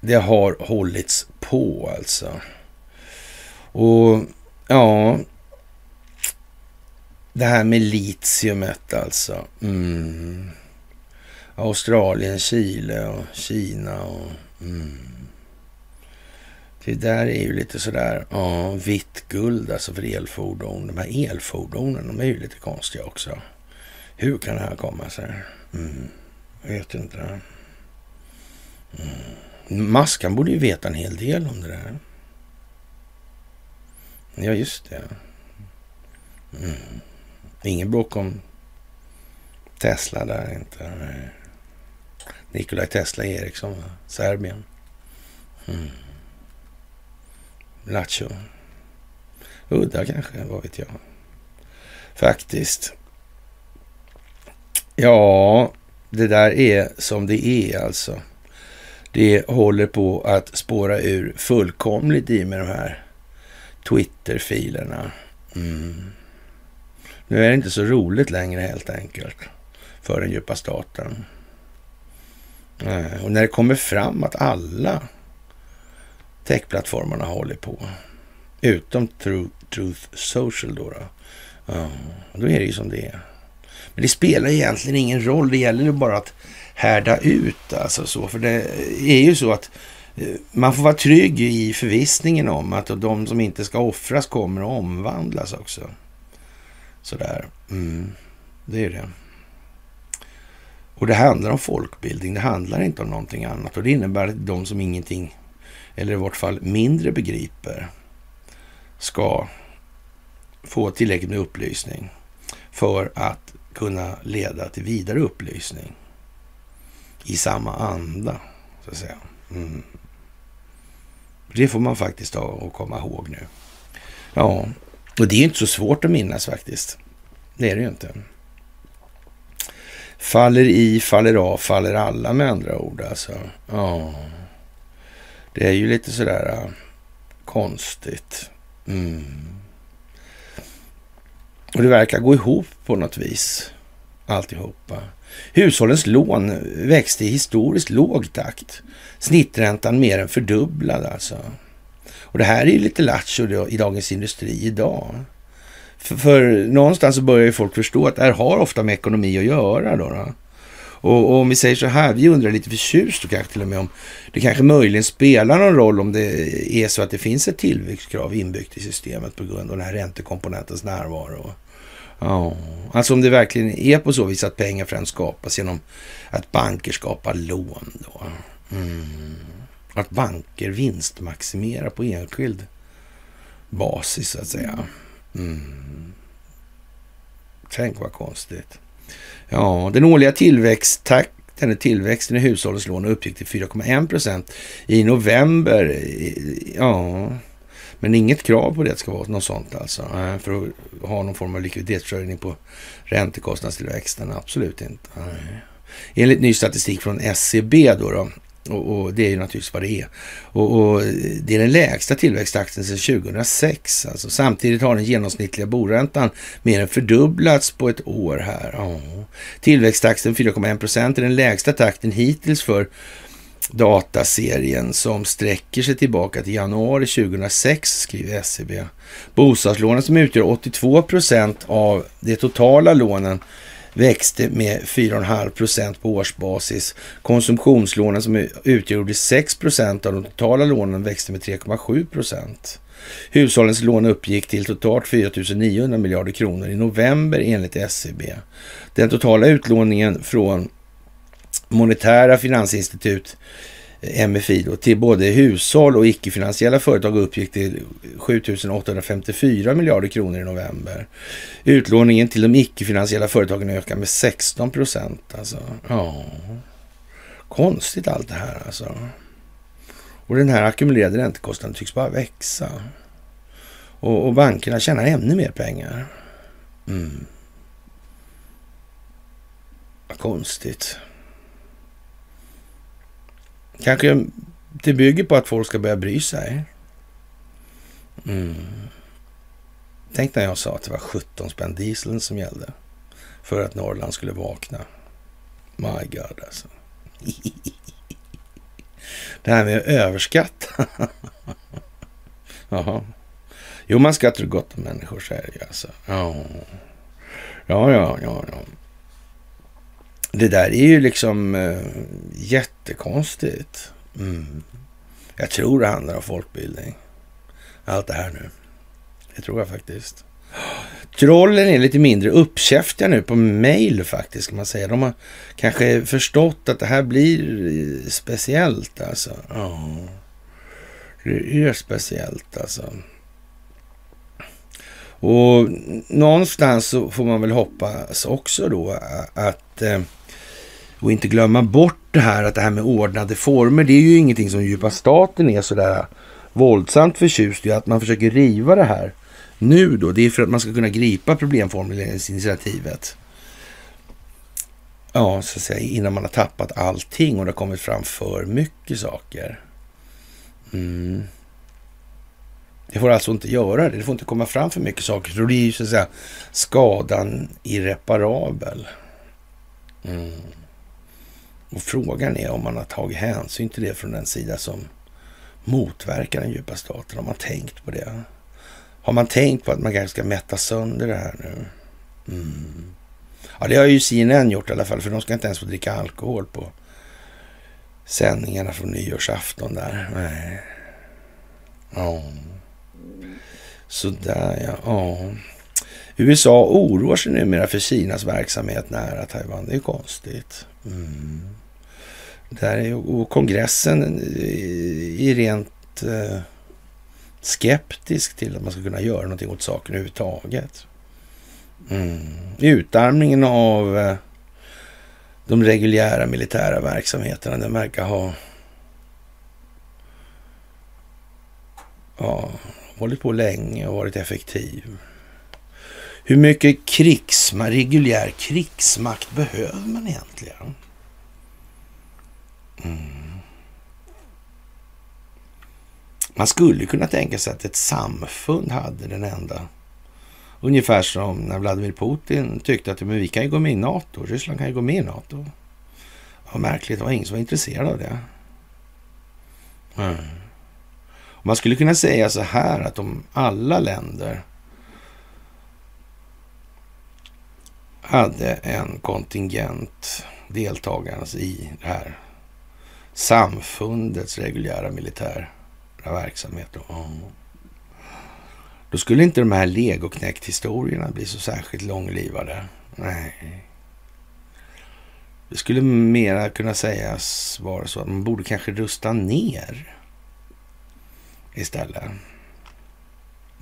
det har hållits på alltså. Och ja, det här med litiumet alltså. Mm. Australien, Chile och Kina och... Mm. Det där är ju lite sådär, ja, vitt guld alltså för elfordon. De här elfordonen, de är ju lite konstiga också. Hur kan det här komma sig? Mm. Jag vet inte. Mm. Maskan borde ju veta en hel del om det där. Ja, just det. Mm. Ingen bråk om Tesla där inte. Nikolaj Tesla Eriksson, Serbien. Mm. Lattjo. Udda kanske, vad vet jag. Faktiskt. Ja, det där är som det är alltså. Det håller på att spåra ur fullkomligt i med de här Twitter-filerna. Mm. Nu är det inte så roligt längre helt enkelt för den djupa staten. Och när det kommer fram att alla techplattformarna håller på. Utom Truth, Truth Social då. Då. Ja, då är det ju som det är. Men det spelar egentligen ingen roll. Det gäller ju bara att härda ut alltså så. För det är ju så att eh, man får vara trygg i förvissningen om att de som inte ska offras kommer att omvandlas också. Sådär. Mm, det är det. Och det handlar om folkbildning. Det handlar inte om någonting annat. Och det innebär att de som ingenting eller i vart fall mindre begriper, ska få tillräckligt med upplysning för att kunna leda till vidare upplysning i samma anda, så att säga. Mm. Det får man faktiskt ha och komma ihåg nu. Ja, och det är ju inte så svårt att minnas faktiskt. Det är det ju inte. Faller i, faller av, faller alla med andra ord alltså. Ja, det är ju lite sådär äh, konstigt. Mm. Och det verkar gå ihop på något vis, alltihopa. Hushållens lån växte i historiskt låg takt. Snitträntan mer än fördubblad alltså. Och det här är ju lite lattjo i Dagens Industri idag. För, för, någonstans så börjar ju folk förstå att det här har ofta med ekonomi att göra. Då, då. Och, och, om vi säger så här, vi undrar lite förtjust och kanske till och med om det kanske möjligen spelar någon roll om det är så att det finns ett tillväxtkrav inbyggt i systemet på grund av den här räntekomponentens närvaro. Ja, alltså om det verkligen är på så vis att pengar främst skapas genom att banker skapar lån då. Mm. Att banker vinstmaximerar på enskild basis så att säga. Mm. Tänk vad konstigt. Ja, den årliga tillväxttakten, tillväxten i hushållens lån uppgick till 4,1 procent i november. Ja, men inget krav på det ska vara något sånt alltså. För att ha någon form av likviditetsförsörjning på räntekostnadstillväxten. Absolut inte. Enligt ny statistik från SCB då, då och, och, det är ju naturligtvis vad det är. Och, och, det är den lägsta tillväxttakten sedan 2006. Alltså, samtidigt har den genomsnittliga boräntan mer än fördubblats på ett år här. Oh. Tillväxttakten 4,1 procent är den lägsta takten hittills för dataserien som sträcker sig tillbaka till januari 2006, skriver SCB. Bostadslånen som utgör 82 procent av de totala lånen växte med 4,5 procent på årsbasis. Konsumtionslånen som utgjorde 6 procent av de totala lånen växte med 3,7 procent. Hushållens lån uppgick till totalt 4 900 miljarder kronor i november enligt SCB. Den totala utlåningen från monetära finansinstitut MFI då, till både hushåll och icke-finansiella företag uppgick till 7 854 miljarder kronor i november. Utlåningen till de icke-finansiella företagen ökar med 16 procent. Alltså, ja. Konstigt allt det här alltså. Och den här ackumulerade räntekostnaden tycks bara växa. Och, och bankerna tjänar ännu mer pengar. Mm. Konstigt. Kanske det bygger på att folk ska börja bry sig. Mm. Tänk när jag sa att det var 17 spänn dieseln som gällde för att Norrland skulle vakna. My God alltså. Det här med att överskatta. Jaha. Jo, man skrattar gott om människor, så är det ju alltså. Ja, ja, ja, ja. Det där är ju liksom eh, jättekonstigt. Mm. Jag tror det handlar om folkbildning. Allt det här nu. Det tror jag faktiskt. Trollen är lite mindre uppkäftiga nu på mail faktiskt, kan man säga. De har kanske förstått att det här blir eh, speciellt alltså. Ja, det är speciellt alltså. Och någonstans så får man väl hoppas också då att eh, och inte glömma bort det här att det här med ordnade former, det är ju ingenting som djupa staten är sådär våldsamt förtjust i. Att man försöker riva det här nu då, det är för att man ska kunna gripa problemformuleringsinitiativet. Ja, så att säga, innan man har tappat allting och det har kommit fram för mycket saker. Mm. Det får alltså inte göra det. Det får inte komma fram för mycket saker. Då blir ju så att säga skadan irreparabel. Mm. Och frågan är om man har tagit hänsyn till det från den sida som motverkar den djupa staten. Har man tänkt på det? Har man tänkt på att man kanske ska mätta sönder det här nu? Mm. Ja, det har ju CNN gjort i alla fall, för de ska inte ens få dricka alkohol på sändningarna från nyårsafton där. Nej. Ja. Sådär ja. ja. USA oroar sig numera för Kinas verksamhet nära Taiwan. Det är konstigt. Mm. Där och kongressen är rent eh, skeptisk till att man ska kunna göra någonting åt saken överhuvudtaget. Mm. Utarmningen av eh, de reguljära militära verksamheterna, den verkar ha ja, hållit på länge och varit effektiv. Hur mycket krigsma, reguljär krigsmakt behöver man egentligen? Mm. Man skulle kunna tänka sig att ett samfund hade den enda. Ungefär som när Vladimir Putin tyckte att men vi kan ju gå med i NATO. Ryssland kan ju gå med i NATO. Vad märkligt, det var ingen som var intresserad av det. Mm. Man skulle kunna säga så här att om alla länder hade en kontingent deltagare i det här samfundets reguljära militära verksamhet. Då skulle inte de här legoknäckt-historierna bli så särskilt långlivade. Nej. Det skulle mera kunna sägas vara så att man borde kanske rusta ner istället.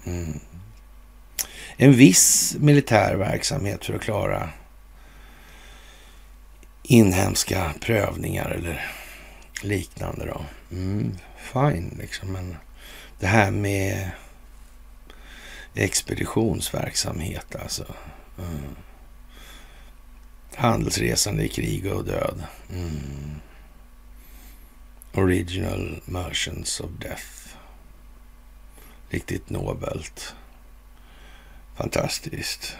Mm. En viss militär verksamhet för att klara inhemska prövningar eller liknande då. Mm, fine liksom, men det här med expeditionsverksamhet alltså. Mm. Handelsresande i krig och död. Mm. Original Merchants of Death. Riktigt nobelt. Fantastiskt.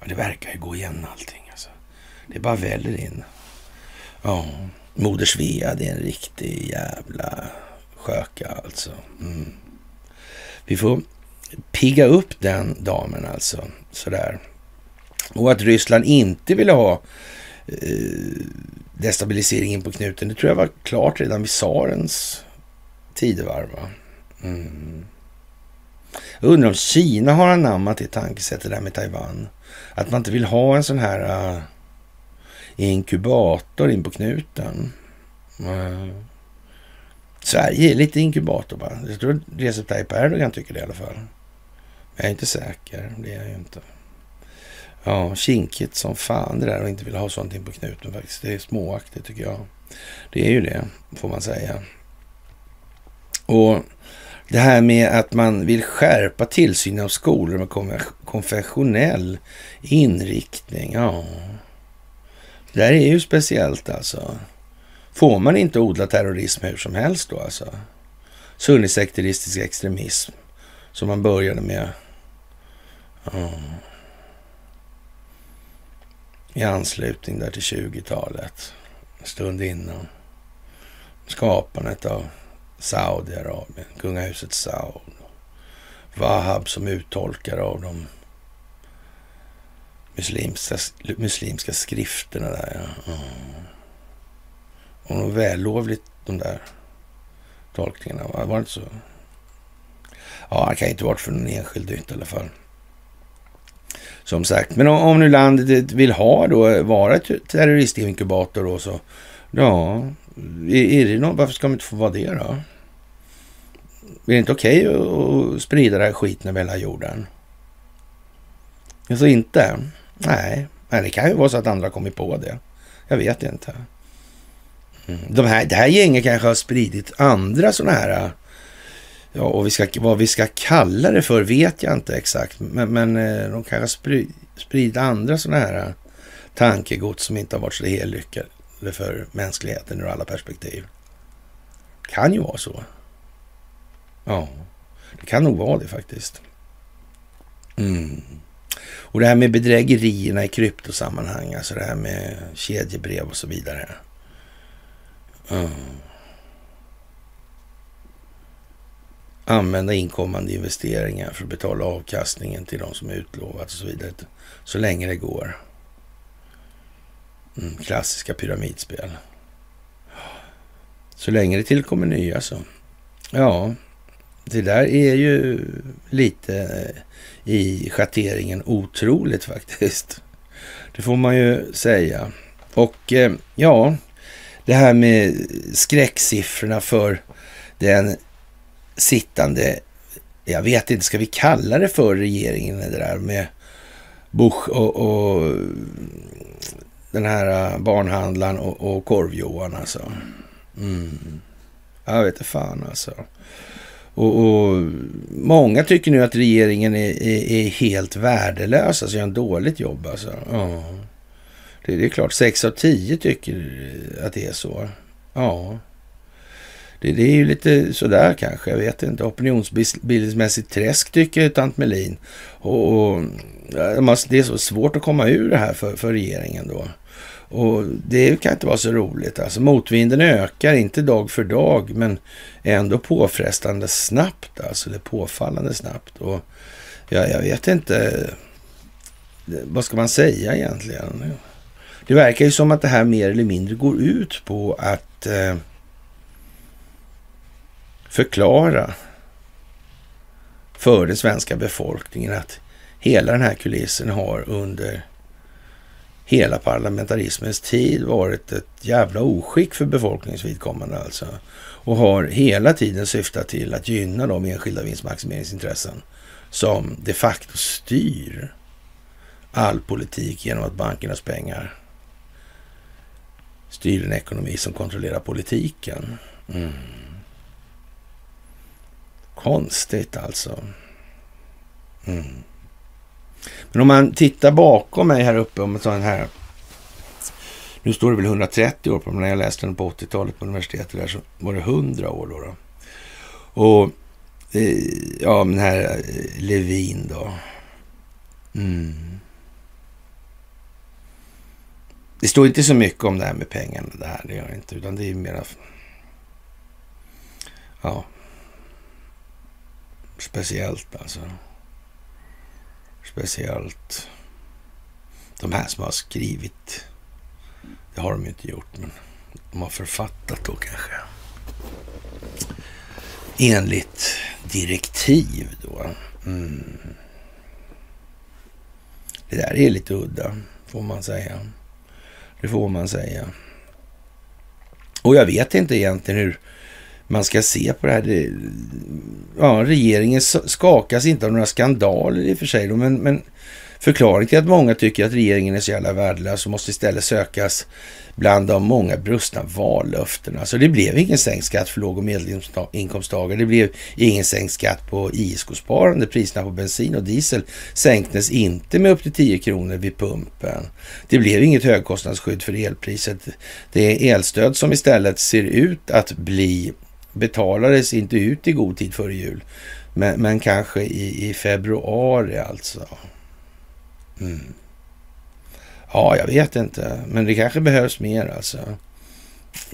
Ja, det verkar ju gå igen allting. Alltså. Det bara väller in. Ja, Moder Svea, det är en riktig jävla sköka alltså. Mm. Vi får pigga upp den damen alltså. Sådär. Och att Ryssland inte ville ha eh, destabiliseringen på knuten, det tror jag var klart redan vid tsarens tidevarv. Mm. Jag undrar om Kina har anammat det tankesättet där med Taiwan. Att man inte vill ha en sån här uh, inkubator in på knuten. Uh. Sverige är lite inkubator bara. Jag tror Recep Tayyip Erdogan tycker det i alla fall. Jag är inte säker, det är jag ju inte. Ja, kinkigt som fan det där att inte vilja ha sånt in på knuten faktiskt. Det är småaktigt tycker jag. Det är ju det, får man säga. Och det här med att man vill skärpa tillsynen av skolor med konfessionell inriktning. Ja, det där är ju speciellt alltså. Får man inte odla terrorism hur som helst då alltså? Sunnisekteristisk extremism som man började med. Mm. I anslutning där till 20-talet. En stund innan. Skapandet av Saudiarabien, kungahuset Saud. Wahab som uttolkare av de muslimska, muslimska skrifterna där. Ja. Och de vällovligt de där tolkningarna. Var det inte så? Ja, det kan inte varit för någon enskild ut i alla fall. Som sagt, men om, om nu landet vill ha då, vara terroristinkubator då så, ja, är, är det någon, varför ska man inte få vara det då? Är det inte okej okay att sprida den här skiten över hela jorden? Alltså inte? Nej, men det kan ju vara så att andra kommit på det. Jag vet inte. Mm. De här, det här gänget kanske har spridit andra sådana här, ja, och vi ska, vad vi ska kalla det för vet jag inte exakt, men, men eh, de kanske har spridit andra sådana här tankegods som inte har varit så helt lyckade för mänskligheten ur alla perspektiv. Kan ju vara så. Ja, det kan nog vara det faktiskt. Mm. Och det här med bedrägerierna i kryptosammanhang, alltså det här med kedjebrev och så vidare. Mm. Använda inkommande investeringar för att betala avkastningen till de som är utlovat och så vidare. Så länge det går. Mm, klassiska pyramidspel. Så länge det tillkommer nya så. Ja, det där är ju lite eh, i schatteringen otroligt faktiskt. Det får man ju säga. Och eh, ja, det här med skräcksiffrorna för den sittande, jag vet inte, ska vi kalla det för regeringen det där med Bush och, och den här barnhandlaren och, och korvjohan alltså. Mm. Jag vet inte fan alltså. Och, och, många tycker nu att regeringen är, är, är helt värdelös, alltså gör en dåligt jobb. Alltså. Ja. Det, det, är klart, sex av tio tycker att det är så. Ja. Det, det, är ju lite sådär kanske, jag vet inte. Opinionsbildningsmässigt träsk tycker Tant Melin. Och, och, det är så svårt att komma ur det här för, för regeringen då. Och det kan inte vara så roligt. Alltså motvinden ökar, inte dag för dag, men ändå påfrestande snabbt. Alltså det är påfallande snabbt. Och ja, jag vet inte, eh, vad ska man säga egentligen? Det verkar ju som att det här mer eller mindre går ut på att eh, förklara för den svenska befolkningen att hela den här kulissen har under hela parlamentarismens tid varit ett jävla oskick för befolkningsvidkommande alltså. Och har hela tiden syftat till att gynna de enskilda vinstmaximeringsintressen som de facto styr all politik genom att bankernas pengar styr en ekonomi som kontrollerar politiken. Mm. Konstigt alltså. Mm. Men om man tittar bakom mig här uppe om en här nu står det väl 130 år på men när jag läste den på 80-talet på universitetet där så var det 100 år då. då. Och eh, ja, den här eh, Levin då. Mm. Det står inte så mycket om det här med pengarna det här, det gör inte, utan det är mera ja, speciellt alltså speciellt de här som har skrivit. Det har de ju inte gjort, men de har författat då kanske. Enligt direktiv då. Mm. Det där är lite udda, får man säga. Det får man säga. Och jag vet inte egentligen hur man ska se på det här. Det, ja, regeringen skakas inte av några skandaler i och för sig, men, men förklaringen till att många tycker att regeringen är så jävla värdelös måste istället sökas bland de många brustna vallöftena. Så det blev ingen sänkt skatt för låg och medelinkomsttagare. Det blev ingen sänkt skatt på ISK-sparande. Priserna på bensin och diesel sänktes inte med upp till 10 kronor vid pumpen. Det blev inget högkostnadsskydd för elpriset. Det är elstöd som istället ser ut att bli betalades inte ut i god tid före jul. Men, men kanske i, i, februari alltså. Mm. Ja, jag vet inte. Men det kanske behövs mer alltså.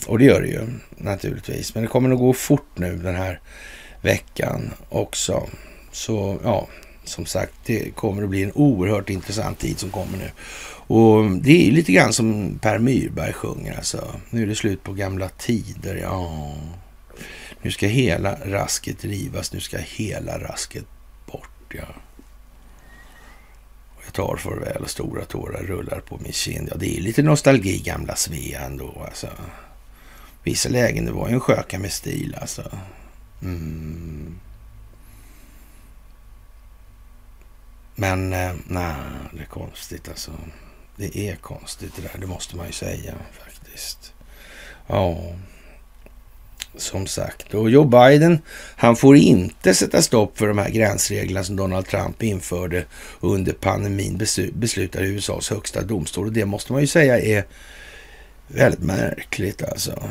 Och det gör det ju naturligtvis. Men det kommer nog gå fort nu den här veckan också. Så ja, som sagt, det kommer att bli en oerhört intressant tid som kommer nu. Och det är lite grann som Per Myrberg sjunger alltså. Nu är det slut på gamla tider, ja. Nu ska hela rasket rivas, nu ska hela rasket bort, ja. Jag tar farväl och stora tårar rullar på min kind. Ja, det är lite nostalgi, gamla Svea ändå, alltså. Vissa lägen, det var ju en sköka med stil, alltså. Mm. Men eh, nej, det är konstigt alltså. Det är konstigt det där, det måste man ju säga faktiskt. Ja som sagt. Och Joe Biden, han får inte sätta stopp för de här gränsreglerna som Donald Trump införde under pandemin, beslutar USAs högsta domstol. Och det måste man ju säga är väldigt märkligt alltså.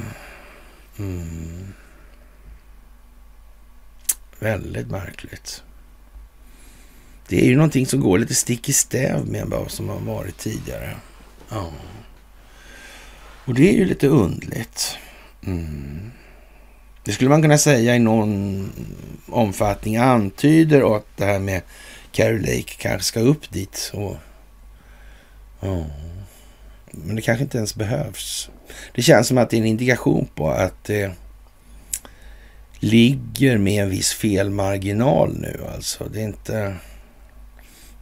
Mm. Väldigt märkligt. Det är ju någonting som går lite stick i stäv med vad som har varit tidigare. Ja. Och det är ju lite undligt. Mm. Det skulle man kunna säga i någon omfattning antyder att det här med Carrie Lake kanske ska upp dit. Och, oh. Men det kanske inte ens behövs. Det känns som att det är en indikation på att det ligger med en viss felmarginal nu. Alltså, det är inte...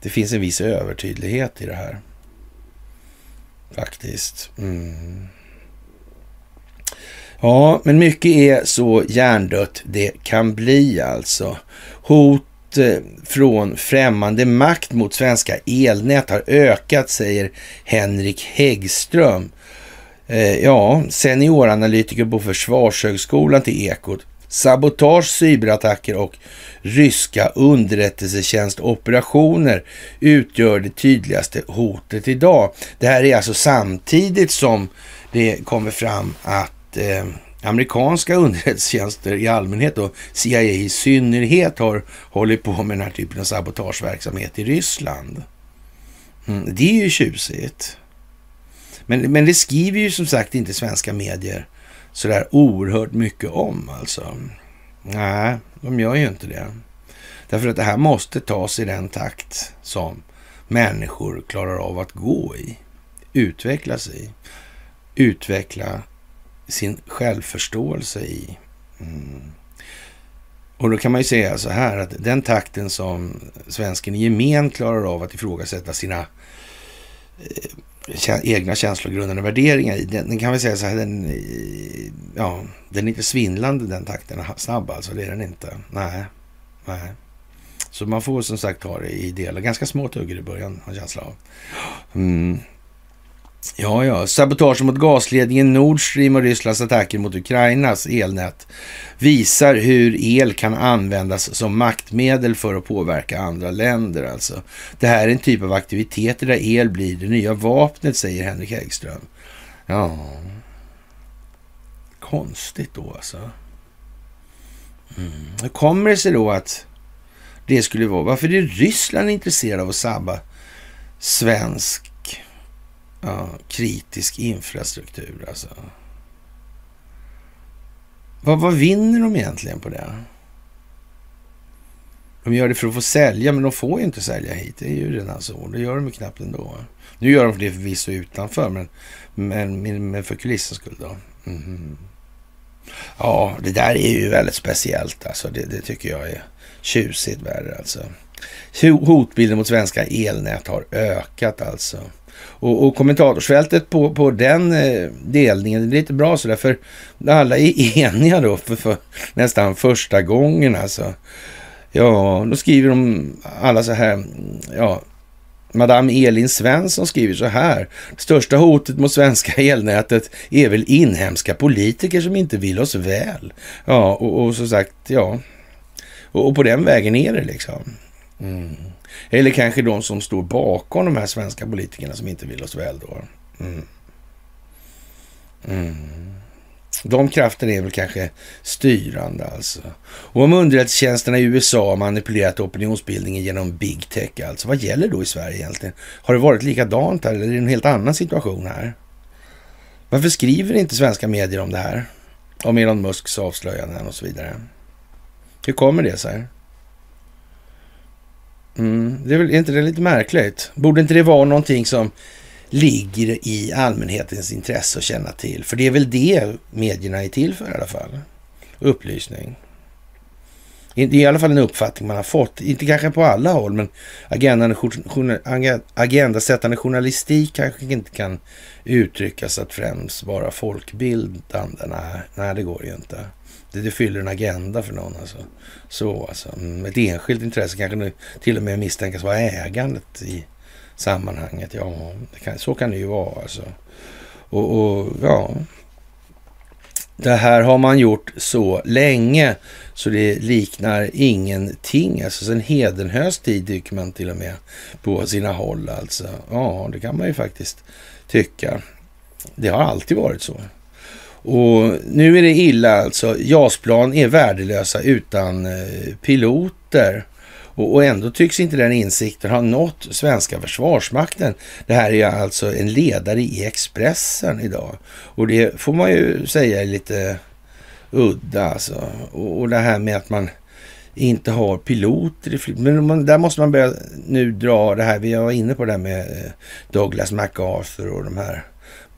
Det finns en viss övertydlighet i det här. Faktiskt. Mm. Ja, men mycket är så hjärndött det kan bli alltså. Hot eh, från främmande makt mot svenska elnät har ökat, säger Henrik Häggström. Eh, ja, senioranalytiker på Försvarshögskolan till Ekot. Sabotage, cyberattacker och ryska underrättelsetjänstoperationer utgör det tydligaste hotet idag. Det här är alltså samtidigt som det kommer fram att eh, amerikanska underrättelsetjänster i allmänhet och CIA i synnerhet har hållit på med den här typen av sabotageverksamhet i Ryssland. Mm, det är ju tjusigt. Men, men det skriver ju som sagt inte svenska medier sådär oerhört mycket om alltså. Nej, de gör ju inte det. Därför att det här måste tas i den takt som människor klarar av att gå i, utvecklas i, utveckla sin självförståelse i. Mm. Och då kan man ju säga så här att den takten som svensken i gemen klarar av att ifrågasätta sina eh, egna känslogrundande värderingar i, den, den, kan vi säga så här, den, ja, den är inte svindlande den takten, snabb alltså, det är den inte. Nej, nej. Så man får som sagt ta det i delar, ganska små tuggor i början, har jag känsla av. Mm. Ja, ja. Sabotage mot gasledningen Nord Stream och Rysslands attacker mot Ukrainas elnät visar hur el kan användas som maktmedel för att påverka andra länder. Alltså. Det här är en typ av aktiviteter där el blir det nya vapnet, säger Henrik Häggström. Ja, konstigt då alltså. Mm. Hur kommer det sig då att det skulle vara? Varför är Ryssland intresserade av att sabba svensk Ja, kritisk infrastruktur alltså. Vad, vad vinner de egentligen på det? De gör det för att få sälja, men de får ju inte sälja hit. Det är ju redan så. Det gör de ju knappt ändå. Nu gör de det förvisso utanför, men, men, men för kulissens skull då. Mm. Ja, det där är ju väldigt speciellt alltså. Det, det tycker jag är tjusigt värre alltså. Hotbilden mot svenska elnät har ökat alltså. Och, och kommentatorsfältet på, på den eh, delningen, det är lite bra sådär, för alla är eniga då för, för nästan första gången alltså. Ja, då skriver de alla så här, ja, Madame Elin Svensson skriver så här. Största hotet mot svenska elnätet är väl inhemska politiker som inte vill oss väl. Ja, och, och som sagt, ja. Och, och, på den vägen är det liksom. Mm. Eller kanske de som står bakom de här svenska politikerna som inte vill oss väl då. Mm. Mm. De krafterna är väl kanske styrande alltså. Och om underrättelsetjänsterna i USA har manipulerat opinionsbildningen genom big tech alltså, vad gäller då i Sverige egentligen? Har det varit likadant här eller är det en helt annan situation här? Varför skriver inte svenska medier om det här? Om Elon Musks avslöjanden och så vidare. Hur kommer det sig? Mm, det är väl är inte det lite märkligt? Borde inte det vara någonting som ligger i allmänhetens intresse att känna till? För det är väl det medierna är till för i alla fall. Upplysning. Det är i alla fall en uppfattning man har fått. Inte kanske på alla håll, men agendasättande journalistik kanske inte kan uttryckas att främst vara folkbildande. Nej, nej det går ju inte. Det, det fyller en agenda för någon. Alltså. Så alltså. Mm, ett enskilt intresse kanske nu till och med misstänkas vara ägandet i sammanhanget. Ja, kan, så kan det ju vara alltså. Och, och, ja, det här har man gjort så länge så det liknar ingenting. Alltså sen Hedenhös tid tycker man till och med på sina håll alltså. Ja, det kan man ju faktiskt tycka. Det har alltid varit så. Och nu är det illa alltså. JAS-plan är värdelösa utan eh, piloter. Och, ändå tycks inte den insikten ha nått svenska försvarsmakten. Det här är alltså en ledare i Expressen idag. Och det får man ju säga är lite udda alltså. Och, och det här med att man inte har piloter i flyg. Men man, där måste man börja nu dra det här. Vi var inne på det här med eh, Douglas MacArthur och de här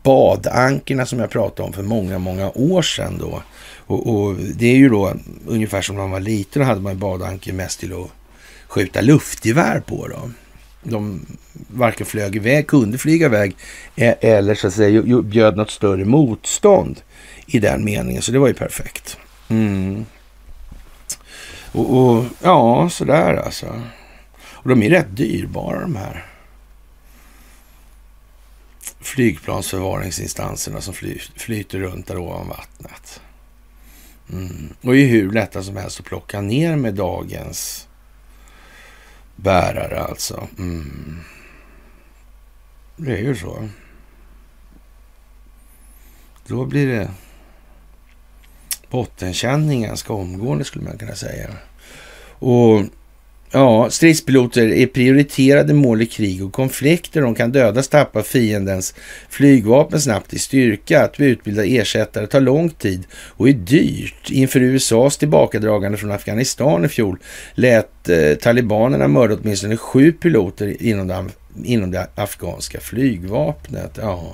badankerna som jag pratade om för många, många år sedan då. Och, och, det är ju då ungefär som när man var liten, då hade man badanker mest till att skjuta luftgevär på då. De varken flög iväg, kunde flyga iväg e-, eller så att säga bjöd något större motstånd i den meningen. Så det var ju perfekt. Mm. Och, och ja, sådär alltså. Och de är rätt dyrbara de här flygplansförvaringsinstanserna som fly, flyter runt där ovan vattnet. Mm. Och är hur lätta som helst att plocka ner med dagens bärare alltså. Mm. Det är ju så. Då blir det bottenkänning ganska omgående skulle man kunna säga. Och Ja, stridspiloter är prioriterade mål i krig och konflikter. De kan dödas, tappa fiendens flygvapen snabbt i styrka. Att utbilda ersättare tar lång tid och är dyrt. Inför USAs tillbakadragande från Afghanistan i fjol lät eh, talibanerna mörda åtminstone sju piloter inom det inom det afghanska flygvapnet. Ja.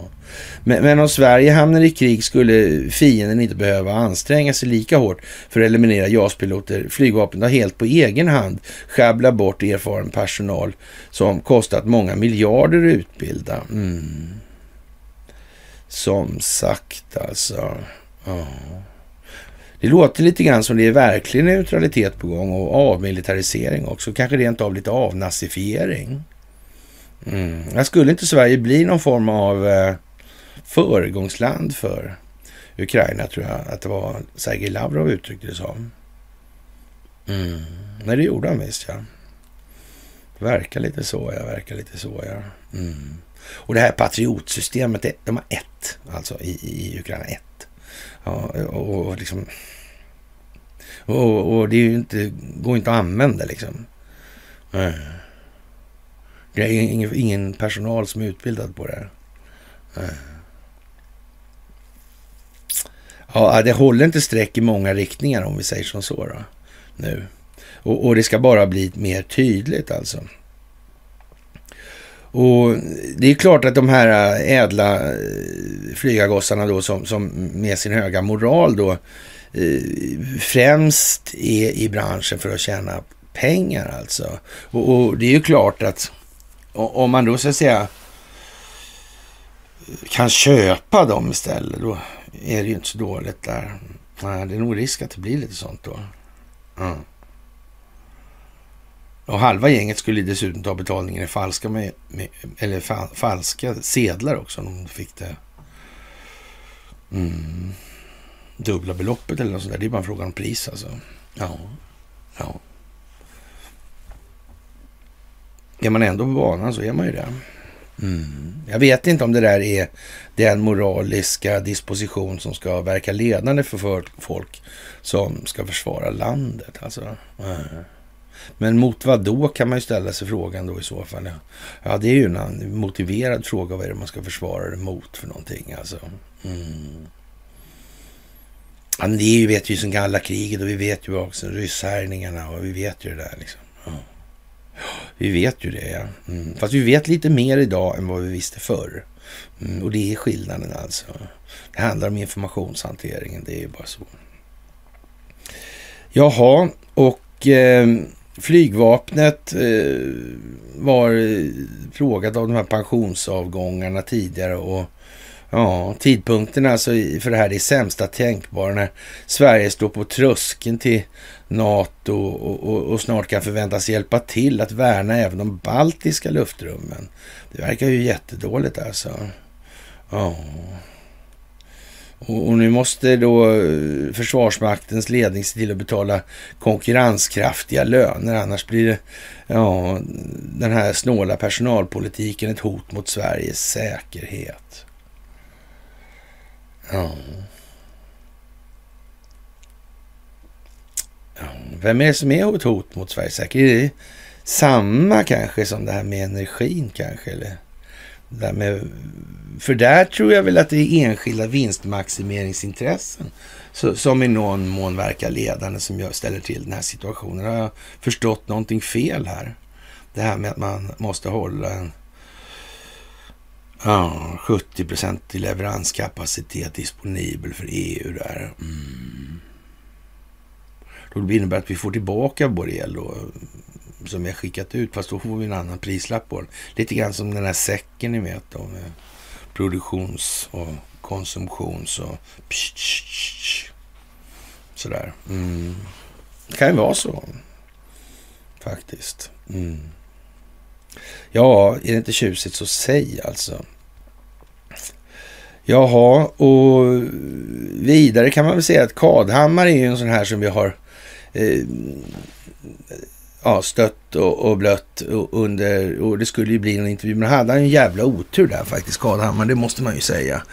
Men, men, om Sverige hamnar i krig skulle fienden inte behöva anstränga sig lika hårt för att eliminera JAS-piloter. Flygvapnet har helt på egen hand sjabblat bort erfaren personal som kostat många miljarder att utbilda. Mm. Som sagt alltså. Ja. Det låter lite grann som det är verklig neutralitet på gång och avmilitarisering också. Kanske rent av lite avnazifiering. Mm. Skulle inte Sverige bli någon form av eh, föregångsland för Ukraina, tror jag att det var Sergej Lavrov uttryckte det som. Mm. Nej, det gjorde han visst, ja. Verkar lite så, ja. Verkar lite så, ja. Mm. Och det här patriotsystemet, de har ett, alltså i, i Ukraina, ett. Ja, och, och liksom... Och, och det är ju inte, går inte att använda liksom. Mm. Det är ingen, ingen personal som är utbildad på det här. Eh. Ja, det håller inte streck i många riktningar om vi säger som så då, nu. Och, och, det ska bara bli mer tydligt alltså. Och det är klart att de här eh, ädla eh, flygargossarna då som, som med sin höga moral då främst är i branschen för att tjäna pengar alltså. Och, och det är ju klart att om man då så att säga kan köpa dem istället, då är det ju inte så dåligt där. Nej, det är nog risk att det blir lite sånt då. Mm. Och halva gänget skulle dessutom ta betalningen i falska, med, med eller fa, falska sedlar också om de fick det. Mm. Dubbla beloppet eller något sånt där. Det är bara en fråga om pris alltså. Ja. ja. Är man ändå på banan så är man ju det. Mm. Jag vet inte om det där är den moraliska disposition som ska verka ledande för folk som ska försvara landet. Alltså. Men mot vad då kan man ju ställa sig frågan då i så fall. Ja, det är ju en motiverad fråga. Vad är det man ska försvara det mot för någonting? Alltså. Mm. Ja, det vet vi ju som kalla kriget och vi vet ju också rysshärjningarna och vi vet ju det där liksom. Vi vet ju det. Mm. Fast vi vet lite mer idag än vad vi visste förr. Mm. Och det är skillnaden alltså. Det handlar om informationshanteringen, det är ju bara så. Jaha, och eh, flygvapnet eh, var frågat av de här pensionsavgångarna tidigare och ja, tidpunkten alltså för det här är sämsta tänkbara när Sverige står på tröskeln till NATO och, och, och, snart kan förväntas hjälpa till att värna även de baltiska luftrummen. Det verkar ju jättedåligt alltså. Ja. Och, och nu måste då eh, Försvarsmaktens ledning se till att betala konkurrenskraftiga löner. Annars blir det, ja, den här snåla personalpolitiken ett hot mot Sveriges säkerhet. Ja. Vem är det som är ett hot mot Sveriges säkerhet? Är det samma kanske som det här med energin kanske? Eller det med, för där tror jag väl att det är enskilda vinstmaximeringsintressen så, som i någon mån verkar ledande som jag ställer till den här situationen. Har jag förstått någonting fel här? Det här med att man måste hålla en ja, 70 i leveranskapacitet disponibel för EU där. Mm. Då innebär att vi får tillbaka vår el då, som vi har skickat ut, fast då får vi en annan prislapp på den. Lite grann som den här säcken ni vet då, med produktions och konsumtions och psh, psh, psh, sådär. Mm. Det kan ju vara så, faktiskt. Mm. Ja, är det inte tjusigt så säg alltså. Jaha, och vidare kan man väl säga att Kadhammar är ju en sån här som vi har eh, ja, stött och, och blött och under, och det skulle ju bli en intervju, men hade han en jävla otur där faktiskt, Kadhammar, det måste man ju säga.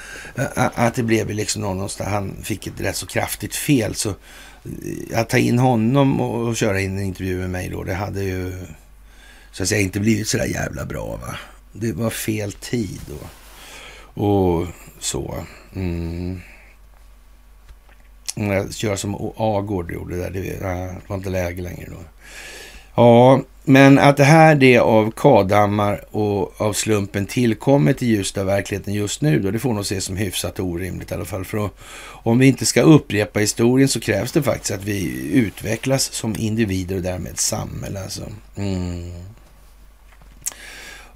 Att det blev liksom någonstans, han fick ett rätt så kraftigt fel, så eh, att ta in honom och, och köra in en intervju med mig då, det hade ju så att säga inte blivit så där jävla bra va. Det var fel tid då. Och så. Mm. Mm, Köra som Agård gjorde där, det var inte läge längre då. Ja, men att det här det av Kadammar och av slumpen tillkommit i ljuset av verkligheten just nu då, det får nog ses som hyfsat orimligt i alla fall. För om vi inte ska upprepa historien så krävs det faktiskt att vi utvecklas som individer och därmed samhälle. Alltså. Mm.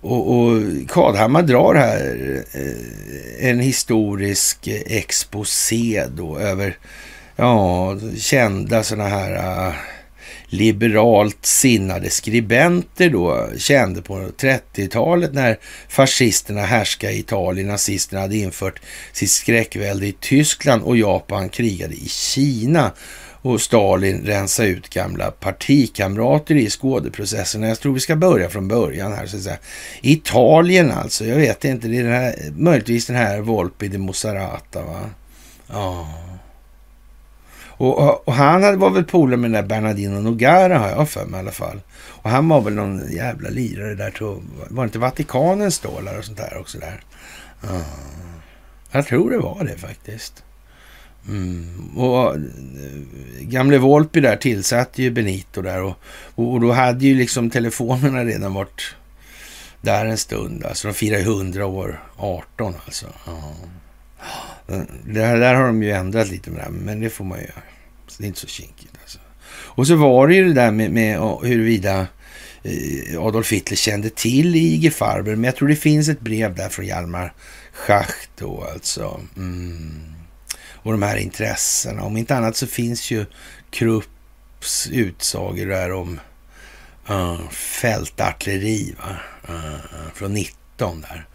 Och, och Kadhammar drar här eh, en historisk exposé då över ja, kända sådana här eh, liberalt sinnade skribenter då kände på 30-talet när fascisterna härskade i Italien, nazisterna hade infört sitt skräckvälde i Tyskland och Japan krigade i Kina och Stalin rensa ut gamla partikamrater i skådeprocessen. Jag tror vi ska börja från början här. Så att säga. Italien alltså, jag vet inte, det är den här, möjligtvis den här Volpi de Mosarata va? Ja. Och, och, han var väl polare med den där Bernardino Nogara har jag för mig i alla fall. Och han var väl någon jävla lirare där. Tror, var det inte Vatikanens stålar och sånt där också där? Ja. Jag tror det var det faktiskt. Mm. Och eh, gamle Volpi där tillsatte ju Benito där och, och, då hade ju liksom telefonerna redan varit där en stund. Alltså de firar ju 100 år 18 alltså. Ja. Det här, där har de ju ändrat lite med det här, men det får man ju göra. Så det är inte så kinkigt alltså. Och så var det ju det där med, med huruvida eh, Adolf Hitler kände till IG Farber, men jag tror det finns ett brev där från Hjalmar Schacht då alltså. Mm och de här intressena. Om inte annat så finns ju Krupps utsagor där om uh, fältartilleri va? Uh, från 19 där.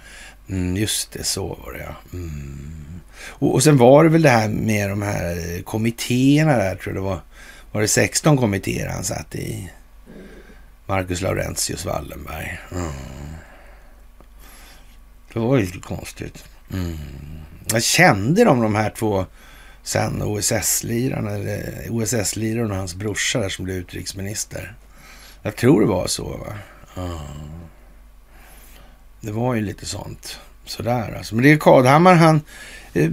Mm, just det, så var det ja. Mm. Och, och sen var det väl det här med de här kommittéerna där, tror jag det var. Var det 16 kommittéer han satt i? Marcus Laurentius Wallenberg. Mm. Det var ju lite konstigt. Mm. Jag kände de, de här två sen OSS-lirarna, eller OSS-liraren och hans brorsa där som blev utrikesminister. Jag tror det var så. va? Ah. Det var ju lite sånt. Sådär alltså. Men det är Kadhammar, han, eh,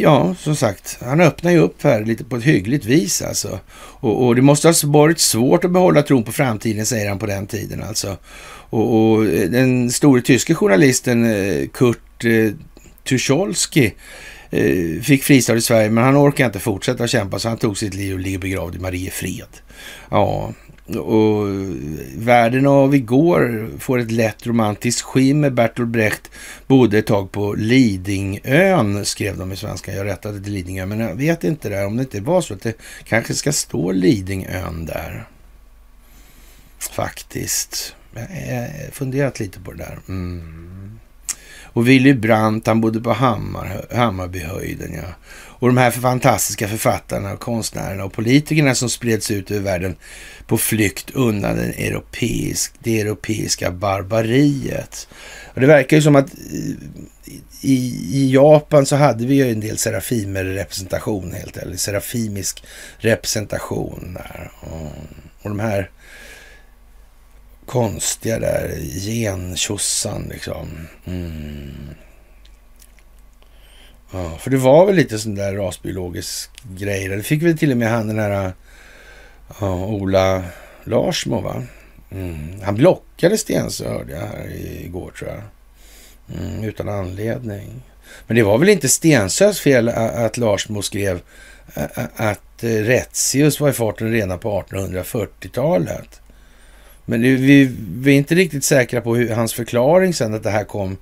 ja som sagt, han öppnar ju upp här lite på ett hyggligt vis alltså. Och, och det måste ha varit svårt att behålla tron på framtiden, säger han på den tiden alltså. Och, och den store tyske journalisten eh, Kurt eh, Tucholsky eh, fick fristad i Sverige, men han orkade inte fortsätta kämpa så han tog sitt liv och ligger begravd i Mariefred. Ja, och världen av igår får ett lätt romantiskt skimmer. Bertolt Brecht bodde ett tag på Lidingön, skrev de i svenska. Jag rättade till Lidingö, men jag vet inte där om det inte var så att det kanske ska stå Lidingön där. Faktiskt. Jag har funderat lite på det där. Mm. Och Willy Brandt, han bodde på Hammar, Hammarbyhöjden. Ja. Och de här fantastiska författarna, konstnärerna och politikerna som spreds ut över världen på flykt undan den europeisk, det europeiska barbariet. Och det verkar ju som att eh, i, i Japan så hade vi ju en del serafimer-representation helt eller Serafimisk representation där. Och, och de här konstiga där gentjossan liksom. Mm. Ja, för det var väl lite sån där rasbiologisk grej. Det fick väl till och med han den här ja, Ola Larsmo va? Mm. Han blockade Stensö hörde jag här igår tror jag. Mm, utan anledning. Men det var väl inte Stensös fel att Larsmo skrev att eh, Retzius var i farten redan på 1840-talet. Men vi, vi är inte riktigt säkra på hur, hans förklaring sen att det här kom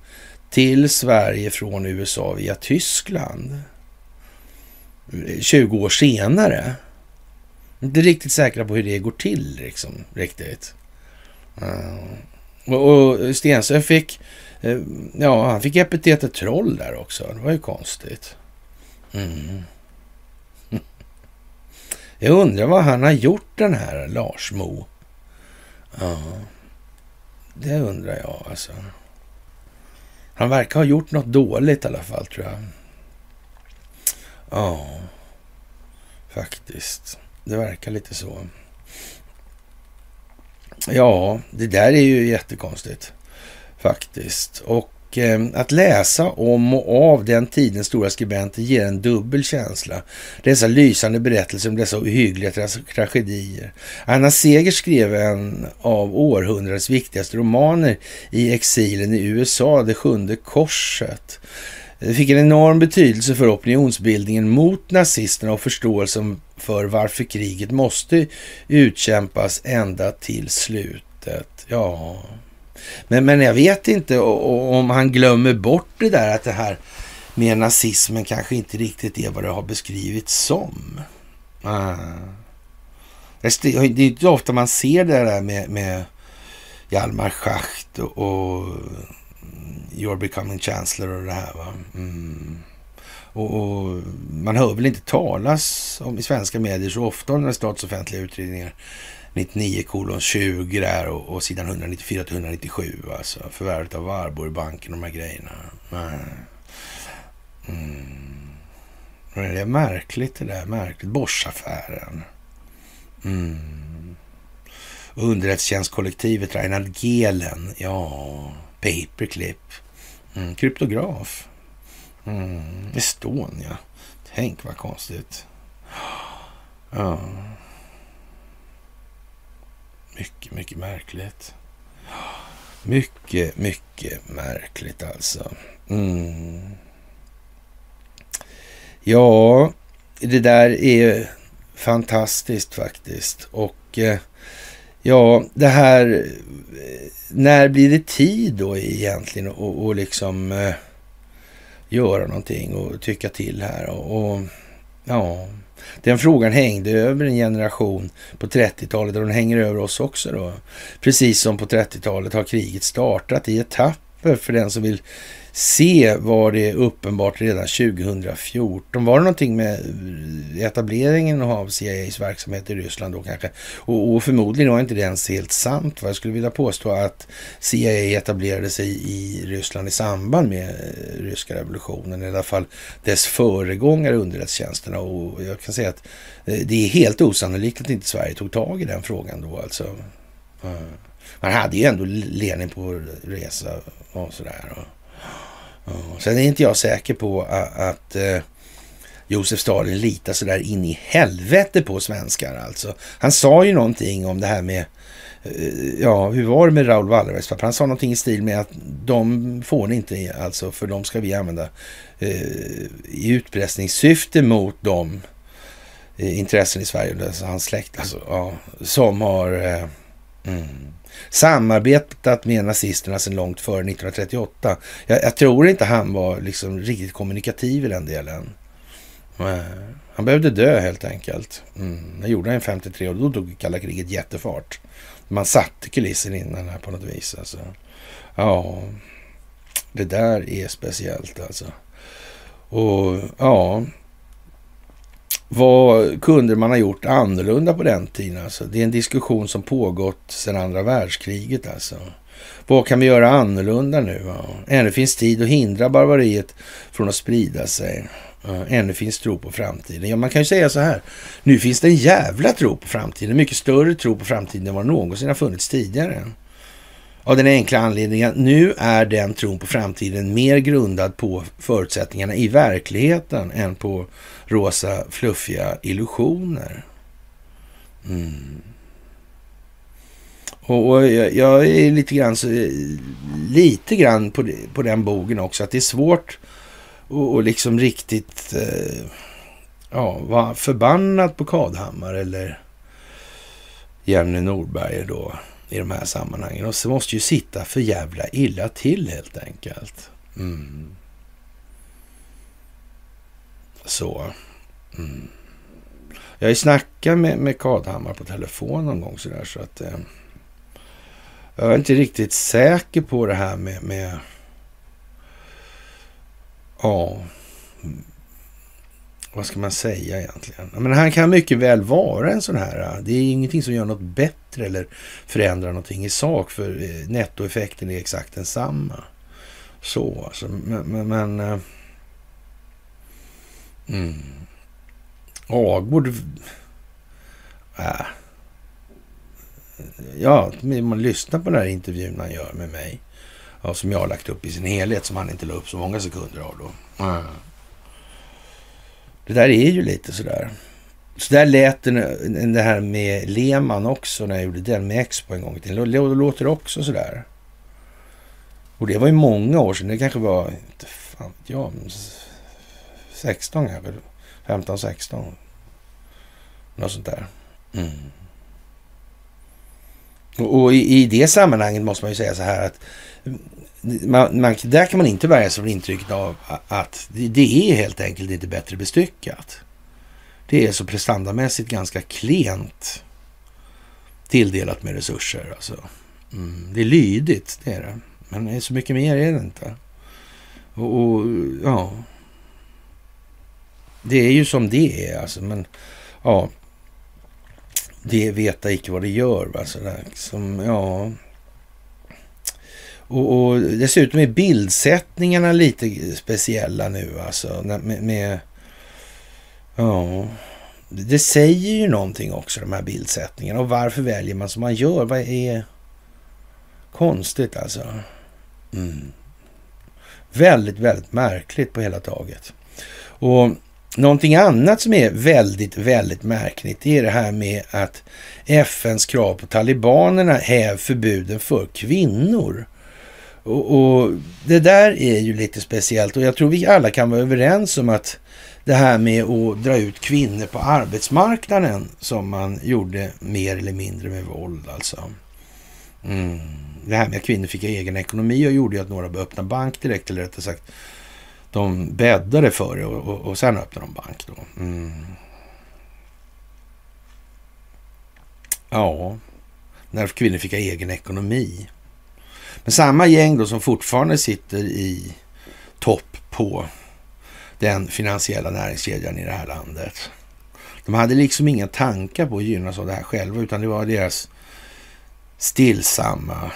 till Sverige från USA via Tyskland. 20 år senare. Inte riktigt säkra på hur det går till liksom, riktigt. Uh, och, och Stensö fick eh, ja, han fick epitetet troll där också. Det var ju konstigt. Mm. Jag undrar vad han har gjort den här Lars Mo. Ja, det undrar jag alltså. Han verkar ha gjort något dåligt i alla fall tror jag. Ja, faktiskt. Det verkar lite så. Ja, det där är ju jättekonstigt faktiskt. Och Eh, att läsa om och av den tidens stora skribenter ger en dubbel känsla. Dessa lysande berättelser om dessa ohyggliga tragedier. Anna Seger skrev en av århundradets viktigaste romaner i exilen i USA, Det sjunde korset. Det fick en enorm betydelse för opinionsbildningen mot nazisterna och förståelsen för varför kriget måste utkämpas ända till slutet. Ja, men, men jag vet inte om han glömmer bort det där att det här med nazismen kanske inte riktigt är vad det har beskrivits som. Ah. Alltså, det är inte ofta man ser det där med, med Hjalmar Schacht och, och mm, You're becoming chancellor och det här. Va? Mm. Och, och, man hör väl inte talas om i svenska medier så ofta om den statsoffentliga utredningar 99 kolon 20 där och, och sidan 194 till 197. Alltså förvärvet av Warburgbanken och de här grejerna. Mm. Det är märkligt det där. Märkligt. Boschaffären. Mm. Underrättelsetjänstkollektivet Reinhard Gehlen. Ja, paperclip. Mm. Kryptograf. Mm. Estonia. Tänk vad konstigt. Ja. Mycket, mycket märkligt. Mycket, mycket märkligt alltså. Mm. Ja, det där är fantastiskt faktiskt. Och eh, ja, det här... Eh, när blir det tid då egentligen att liksom eh, göra någonting och tycka till här? Och, och ja, den frågan hängde över en generation på 30-talet och den hänger över oss också då. Precis som på 30-talet har kriget startat i etapper för den som vill se var det uppenbart redan 2014. Var det någonting med eh, etableringen av CIAs verksamhet i Ryssland då kanske? Och, och förmodligen var inte det ens helt sant. Va? Jag skulle vilja påstå att CIA etablerade sig i Ryssland i samband med eh, ryska revolutionen. I alla fall dess föregångare underrättelsetjänsterna. Och jag kan säga att eh, det är helt osannolikt att inte Sverige tog tag i den frågan då alltså. Man hade ju ändå Lenin på resa och sådär. Och Sen är inte jag säker på att, att eh, Josef Stalin litar så där in i helvete på svenskar alltså. Han sa ju någonting om det här med eh, Ja, hur var det med Raoul Wallenbergs pappa? Han sa någonting i stil med att de får ni inte, alltså, för de ska vi använda eh, i utpressningssyfte mot de eh, intressen i Sverige, alltså hans släkt, alltså, ja, som har eh, mm, samarbetat med nazisterna sedan långt före 1938. Jag, jag, tror inte han var liksom riktigt kommunikativ i den delen. Eh, han behövde dö helt enkelt. Mm. Det gjorde han 53 och då tog kalla kriget jättefart. Man satte kulissen innan här på något vis. Alltså. Ja, det där är speciellt alltså. Och ja, vad kunde man ha gjort annorlunda på den tiden? Alltså? Det är en diskussion som pågått sedan andra världskriget. Alltså. Vad kan vi göra annorlunda nu? Ja? Ännu finns tid att hindra barbariet från att sprida sig. Ja, ännu finns tro på framtiden. Ja, man kan ju säga så här. Nu finns det en jävla tro på framtiden. Mycket större tro på framtiden än vad någonsin har funnits tidigare. Av den enkla anledningen att nu är den tron på framtiden mer grundad på förutsättningarna i verkligheten än på rosa fluffiga illusioner. Mm. Och, och jag, jag, är lite grann, så, lite grann på, på den bogen också, att det är svårt att liksom riktigt eh, ja, vara förbannad på Kadhammar eller Jenny Norberg då i de här sammanhangen. Och så måste ju sitta för jävla illa till helt enkelt. Mm. Så. Mm. Jag har ju snackat med, med Kadhammar på telefon någon gång sådär så att eh, jag är inte riktigt säker på det här med, med Ja, vad ska man säga egentligen? Men han kan mycket väl vara en sån här. Äh, det är ingenting som gör något bättre eller förändrar någonting i sak. För eh, nettoeffekten är exakt densamma. Så alltså. Men... men, men äh, mm. Agård... Äh. Ja, man lyssnar på den här intervjun han gör med mig. Ja, som jag har lagt upp i sin helhet, som han inte la upp så många sekunder av då. Mm. Det där är ju lite sådär. Så där lät det, det här med Lehmann också när jag gjorde den med Expo en gång till. Då låter det också sådär. Och det var ju många år sedan. Det kanske var, inte fan ja, 16 kanske. 15, 16. Något sånt där. Mm. Och, och i, i, det sammanhanget måste man ju säga så här att man, man, där kan man inte värja sig från intrycket av att det, är helt enkelt inte bättre bestyckat. Det är så prestandamässigt ganska klent tilldelat med resurser. Alltså. Mm, det är lydigt, det är det. Men så mycket mer är det inte. Och, och, ja... Det är ju som det är alltså, men ja... Det veta icke vad det gör. Alltså, som, ja... Och, och, dessutom är bildsättningarna lite speciella nu alltså. Med, med, ja, det säger ju någonting också de här bildsättningarna. Och varför väljer man som man gör? Vad är konstigt alltså? Mm. Väldigt, väldigt märkligt på hela taget. Och någonting annat som är väldigt, väldigt märkligt är det här med att FNs krav på talibanerna häv förbuden för kvinnor. Och, och, Det där är ju lite speciellt och jag tror vi alla kan vara överens om att det här med att dra ut kvinnor på arbetsmarknaden som man gjorde mer eller mindre med våld alltså. Mm. Det här med att kvinnor fick egen ekonomi och gjorde att några började öppna bank direkt, eller rättare sagt de bäddade för det och, och, och sen öppnade de bank då. Mm. Ja, när kvinnor fick egen ekonomi. Men samma gäng då som fortfarande sitter i topp på den finansiella näringskedjan i det här landet. De hade liksom inga tankar på att gynnas av det här själva, utan det var deras stillsamma,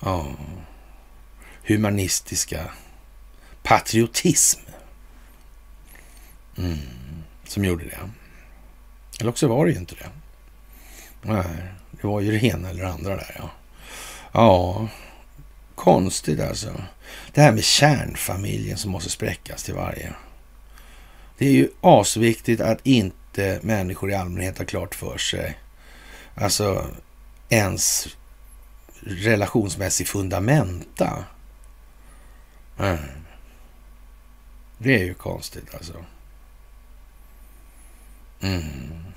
ja, humanistiska patriotism mm, som gjorde det. Eller också var det ju inte det. Nej, det var ju det ena eller det andra där, ja. Ja, konstigt alltså. Det här med kärnfamiljen som måste spräckas till varje. Det är ju asviktigt att inte människor i allmänhet har klart för sig, alltså ens relationsmässig fundamenta. Mm. Det är ju konstigt alltså. Mm.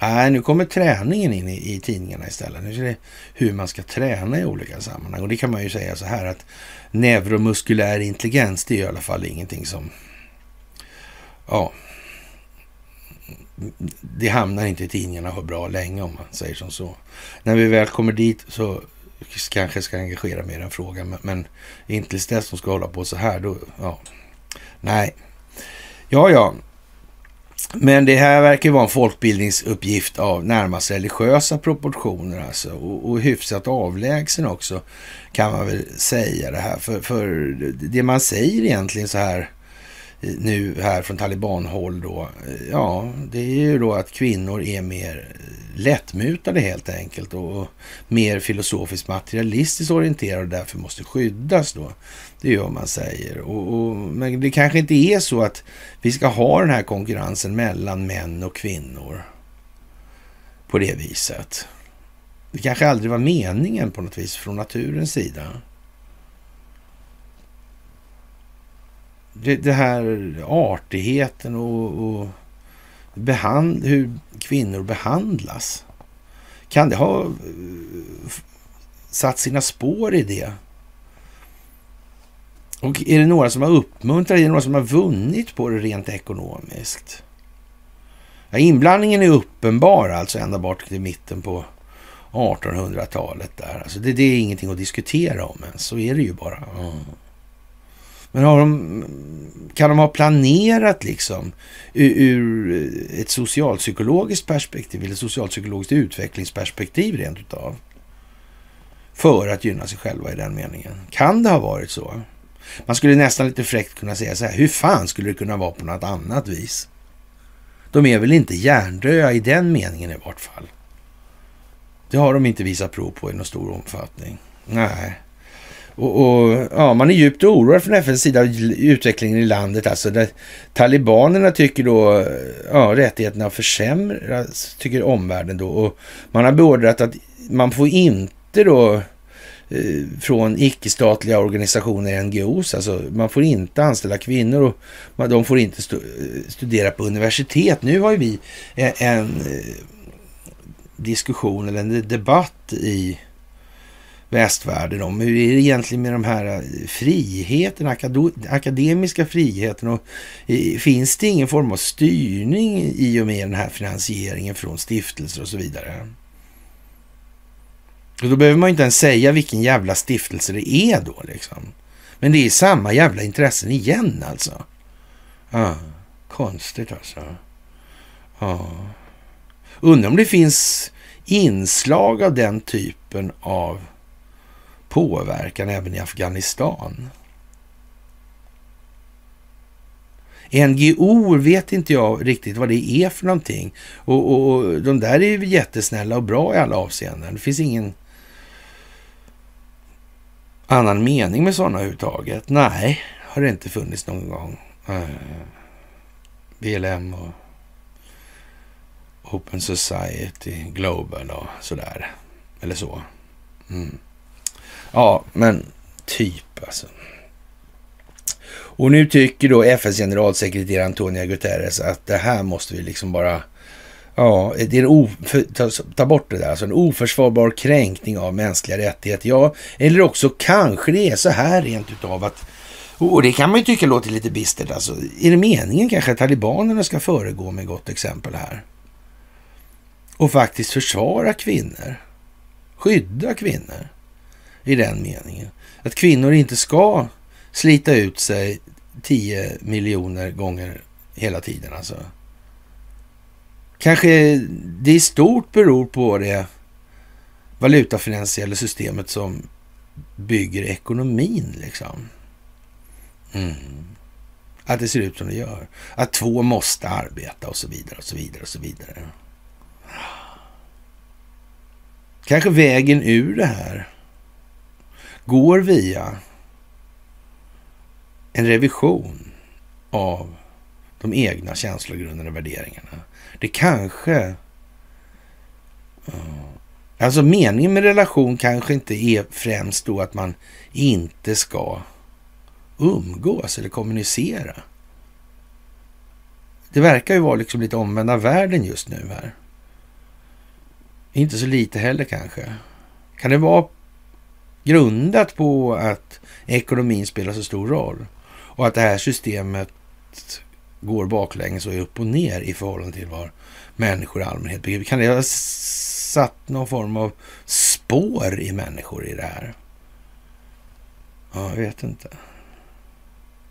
Nej, nu kommer träningen in i, i tidningarna istället. Nu är det hur man ska träna i olika sammanhang. Och det kan man ju säga så här att neuromuskulär intelligens, det är i alla fall ingenting som... Ja, det hamnar inte i tidningarna för bra länge om man säger som så. När vi väl kommer dit så kanske ska engagera mer den frågan, men, men inte tills dess som ska hålla på så här, då, ja. Nej. Ja, ja. Men det här verkar vara en folkbildningsuppgift av närmast religiösa proportioner alltså. Och, och hyfsat avlägsen också kan man väl säga det här. För, för det man säger egentligen så här eh, nu här från talibanhåll då. Eh, ja, det är ju då att kvinnor är mer lättmutade helt enkelt och mer filosofiskt materialistiskt orienterade och därför måste skyddas då. Det är vad man säger. Och, och, men det kanske inte är så att vi ska ha den här konkurrensen mellan män och kvinnor på det viset. Det kanske aldrig var meningen på något vis från naturens sida. Det, det här artigheten och, och behand, hur kvinnor behandlas. Kan det ha eh, satt sina spår i det? Och är det några som har uppmuntrat, är det några som har vunnit på det rent ekonomiskt? Ja, inblandningen är uppenbar alltså ända bort till mitten på 1800-talet där. Alltså det, det, är ingenting att diskutera om ens, så är det ju bara. Mm. Men har de, kan de ha planerat liksom ur, ur ett socialpsykologiskt perspektiv eller socialpsykologiskt utvecklingsperspektiv rent utav? För att gynna sig själva i den meningen. Kan det ha varit så? Man skulle nästan lite fräckt kunna säga så här, hur fan skulle det kunna vara på något annat vis? De är väl inte hjärndöda i den meningen i vart fall. Det har de inte visat prov på i någon stor omfattning. Nej. Och, och, ja, man är djupt oroad från FNs sida av utvecklingen i landet. Alltså där talibanerna tycker då ja, rättigheterna försämras, tycker omvärlden då. Och man har beordrat att man får inte då Eh, från icke-statliga organisationer, NGOs, alltså man får inte anställa kvinnor och de får inte eh, studera på universitet. Nu har ju vi en, en eh, diskussion eller en debatt i västvärlden om hur är det egentligen med de här friheterna, akademiska friheten och finns det ingen form av styrning i och med den här finansieringen från stiftelser och så vidare? Och då behöver man inte ens säga vilken jävla stiftelse det är då liksom. Men det är samma jävla intressen igen alltså. Ja, konstigt alltså. Ja. Undrar om det finns inslag av den typen av påverkan även i Afghanistan. NGO vet inte jag riktigt vad det är för någonting. Och, och, och, de där är ju jättesnälla och bra i alla avseenden. Det finns ingen annan mening med sådana överhuvudtaget. Nej, har det inte funnits någon gång. Eh, BLM och Open Society Global och sådär. Eller så. Mm. Ja, men typ alltså. Och nu tycker då FNs generalsekreterare Antonia Guterres att det här måste vi liksom bara... Ja, det är en o, ta, ta, bort det där. Alltså en oförsvarbar kränkning av mänskliga rättigheter. Ja, eller också kanske det är så här rent utav att... Och det kan man ju tycka låter lite bistert. Alltså, är det meningen kanske att talibanerna ska föregå med gott exempel här? Och faktiskt försvara kvinnor. Skydda kvinnor i den meningen. Att kvinnor inte ska slita ut sig 10 miljoner gånger hela tiden alltså. Kanske det i stort beror på det valutafinansiella systemet som bygger ekonomin liksom. Mm. Att det ser ut som det gör. Att två måste arbeta och så vidare och så vidare och så vidare. Kanske vägen ur det här går via en revision av de egna känslogrunderna och värderingarna. Det kanske... Alltså meningen med relation kanske inte är främst då att man inte ska umgås eller kommunicera. Det verkar ju vara liksom lite omvända världen just nu här. Inte så lite heller kanske. Kan det vara grundat på att ekonomin spelar så stor roll och att det här systemet går baklänges och är upp och ner i förhållande till vad människor i allmänhet begriper. Kan det ha satt någon form av spår i människor i det här? Ja, jag vet inte.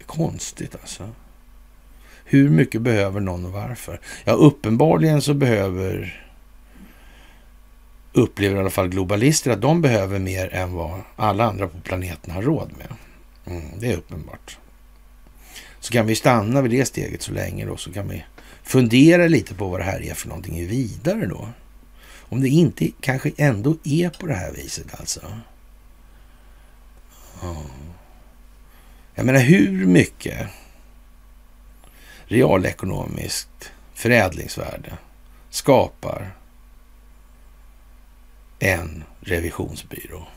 Konstigt alltså. Hur mycket behöver någon och varför? Ja, uppenbarligen så behöver upplever i alla fall globalister att de behöver mer än vad alla andra på planeten har råd med. Mm, det är uppenbart. Så kan vi stanna vid det steget så länge då, så kan vi fundera lite på vad det här är för någonting vidare då. Om det inte kanske ändå är på det här viset alltså. Ja. Jag menar hur mycket realekonomiskt förädlingsvärde skapar en revisionsbyrå.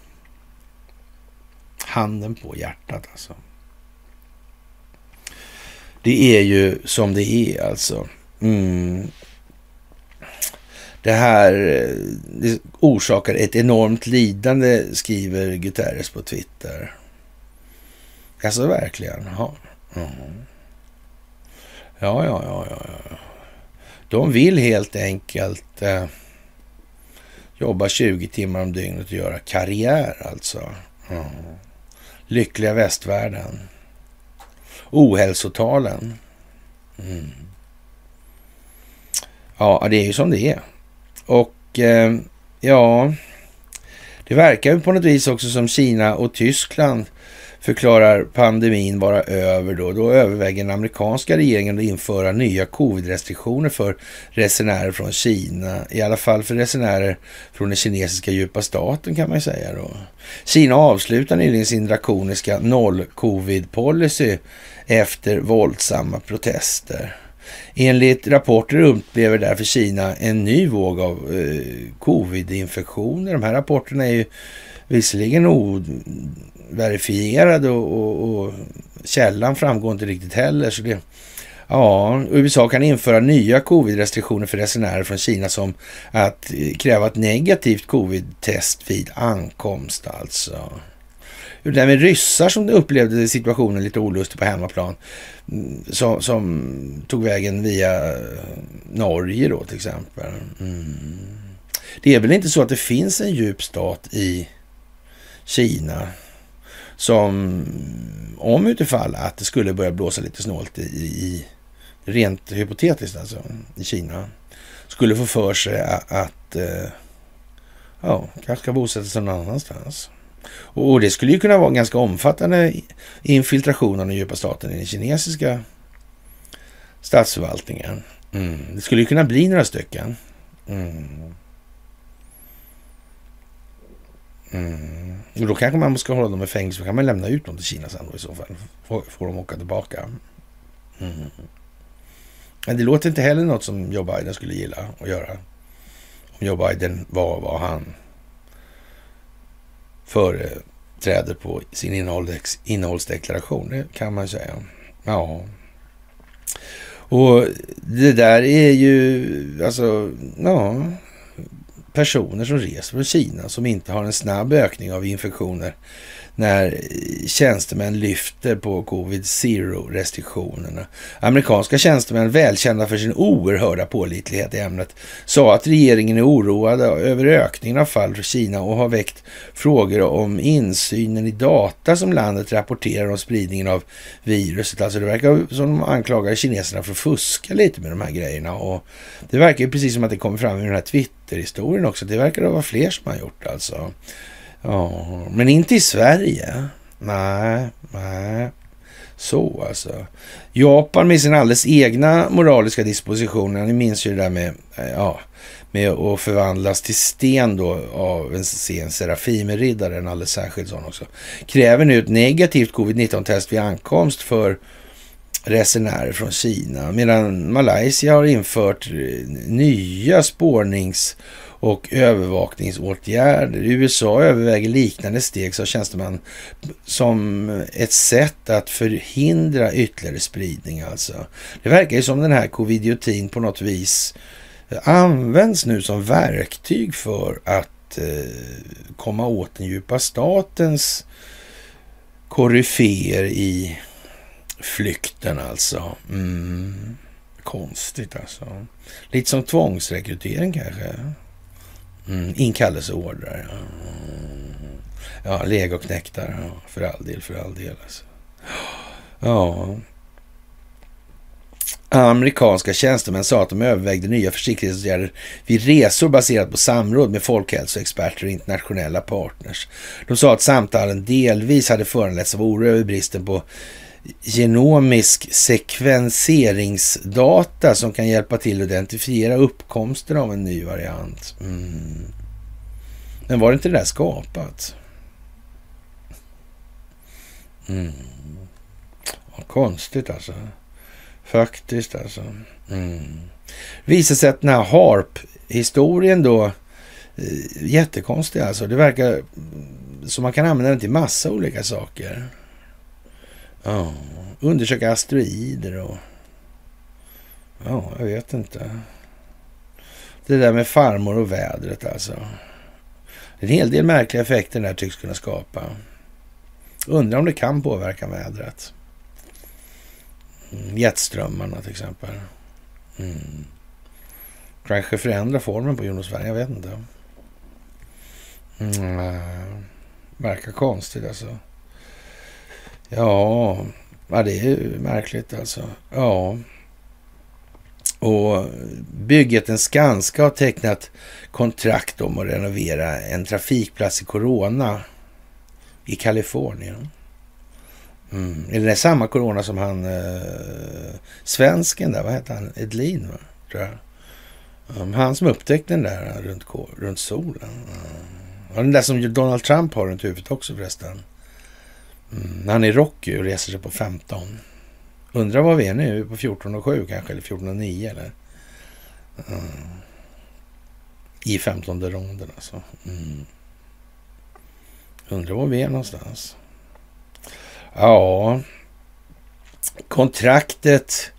Handen på hjärtat alltså. Det är ju som det är alltså. Mm. Det här eh, det orsakar ett enormt lidande, skriver Guterres på Twitter. Alltså verkligen? Ja. Mm. Ja, ja, ja, ja, ja. De vill helt enkelt eh, Jobba 20 timmar om dygnet och göra karriär alltså. Mm. Lyckliga västvärlden ohälsotalen. Mm. Ja, det är ju som det är. Och eh, ja, det verkar ju på något vis också som Kina och Tyskland förklarar pandemin vara över då. Då överväger den amerikanska regeringen att införa nya covid-restriktioner för resenärer från Kina. I alla fall för resenärer från den kinesiska djupa staten kan man ju säga då. Kina avslutar nyligen sin drakoniska noll-covid-policy efter våldsamma protester. Enligt rapporter upplever därför Kina en ny våg av eh, covid-infektioner. De här rapporterna är ju visserligen verifierad och, och, och källan framgår inte riktigt heller. Så det, ja, USA kan införa nya covid-restriktioner för resenärer från Kina som att eh, kräva ett negativt covid-test vid ankomst alltså. Det där med ryssar som upplevde situationen lite olustig på hemmaplan. Mm, som, som tog vägen via eh, Norge då till exempel. Mm. Det är väl inte så att det finns en djup stat i Kina som om utifall att det skulle börja blåsa lite snålt i, i rent hypotetiskt alltså i Kina skulle få för sig att, att eh, ja, kanske ska bosätta sig någon annanstans. Och det skulle ju kunna vara en ganska omfattande infiltration av den djupa staten i den kinesiska statsförvaltningen. Mm. Det skulle ju kunna bli några stycken. Mm. Eh, mm. Och då kanske man ska hålla dem i fängelse, Då kan man lämna ut dem till Kina sen då i så fall. Får, får de åka tillbaka. Mm. Men det låter inte heller något som Joe Biden skulle gilla att göra. Om Joe Biden var vad han företräder på sin innehållsdeklaration. Det kan man säga. Ja. Och det där är ju, alltså, ja, personer som reser från Kina som inte har en snabb ökning av infektioner när tjänstemän lyfter på covid zero restriktionerna. Amerikanska tjänstemän, välkända för sin oerhörda pålitlighet i ämnet, sa att regeringen är oroad över ökningen av fall för Kina och har väckt frågor om insynen i data som landet rapporterar om spridningen av viruset. Alltså det verkar som de anklagar kineserna för att fuska lite med de här grejerna och det verkar ju precis som att det kommer fram i den här Twitter-historien också. Det verkar vara fler som har gjort alltså. Ja, men inte i Sverige. Nej, nej. Så alltså. Japan med sin alldeles egna moraliska disposition. Ni minns ju det där med, eh, ja, med att förvandlas till sten då av en sen Serafimeriddare, en alldeles särskild sån också. Kräver nu ett negativt covid-19-test vid ankomst för resenärer från Kina. Medan Malaysia har infört eh, nya spårnings och övervakningsåtgärder. USA överväger liknande steg, sa tjänsteman, som ett sätt att förhindra ytterligare spridning alltså. Det verkar ju som den här covidiotin på något vis eh, används nu som verktyg för att eh, komma åt den djupa statens koryféer i flykten alltså. Mm. Konstigt alltså. Lite som tvångsrekrytering kanske. Mm, inkallelseordrar. Ja, ja legoknektar. Ja, för all del, för all del. Alltså. Ja. Amerikanska tjänstemän sa att de övervägde nya försiktighetsåtgärder vid resor baserat på samråd med folkhälsoexperter och internationella partners. De sa att samtalen delvis hade föranletts av oro över bristen på genomisk sekvenseringsdata som kan hjälpa till att identifiera uppkomsten av en ny variant. Mm. Men var det inte det där skapat? Mm. konstigt alltså. Faktiskt alltså. Mm. Visar sig att den här HARP-historien då eh, jättekonstig alltså. Det verkar som man kan använda den till massa olika saker. Ja, undersöka asteroider och... Ja, jag vet inte. Det där med farmor och vädret alltså. En hel del märkliga effekter den där tycks kunna skapa. Undrar om det kan påverka vädret. Mm, jetströmmarna till exempel. Mm. Kanske förändra formen på jonosfären, jag vet inte. Mm, verkar konstigt alltså. Ja, Ja, det är ju märkligt alltså. Ja. Och Bygget Skanska har tecknat kontrakt om att renovera en trafikplats i Corona i Kalifornien. Mm. Är det samma Corona som han eh, svensken där, vad hette han, Edlin va? Tror jag. Um, han som upptäckte den där runt, runt solen. Mm. Ja, den där som Donald Trump har runt huvudet också förresten. Mm. Han är Rocky och reser sig på 15. Undrar vad vi är nu, på 14 och 7 kanske, eller 14 och 9 eller? Mm. I 15 ronden alltså. Mm. Undrar var vi är någonstans. Ja, kontraktet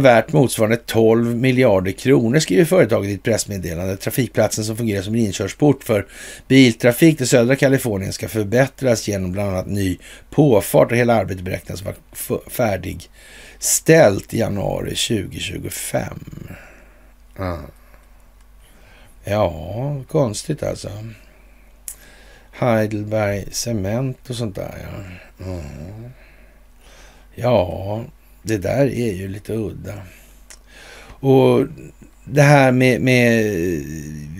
värt motsvarande 12 miljarder kronor, skriver företaget i ett pressmeddelande. Trafikplatsen som fungerar som en inkörsport för biltrafik till södra Kalifornien ska förbättras genom bland annat ny påfart och hela arbetet beräknas vara färdigställt i januari 2025. Ja, ja konstigt alltså. Heidelberg Cement och sånt där ja. Mm. Ja, det där är ju lite udda. Och det här med, med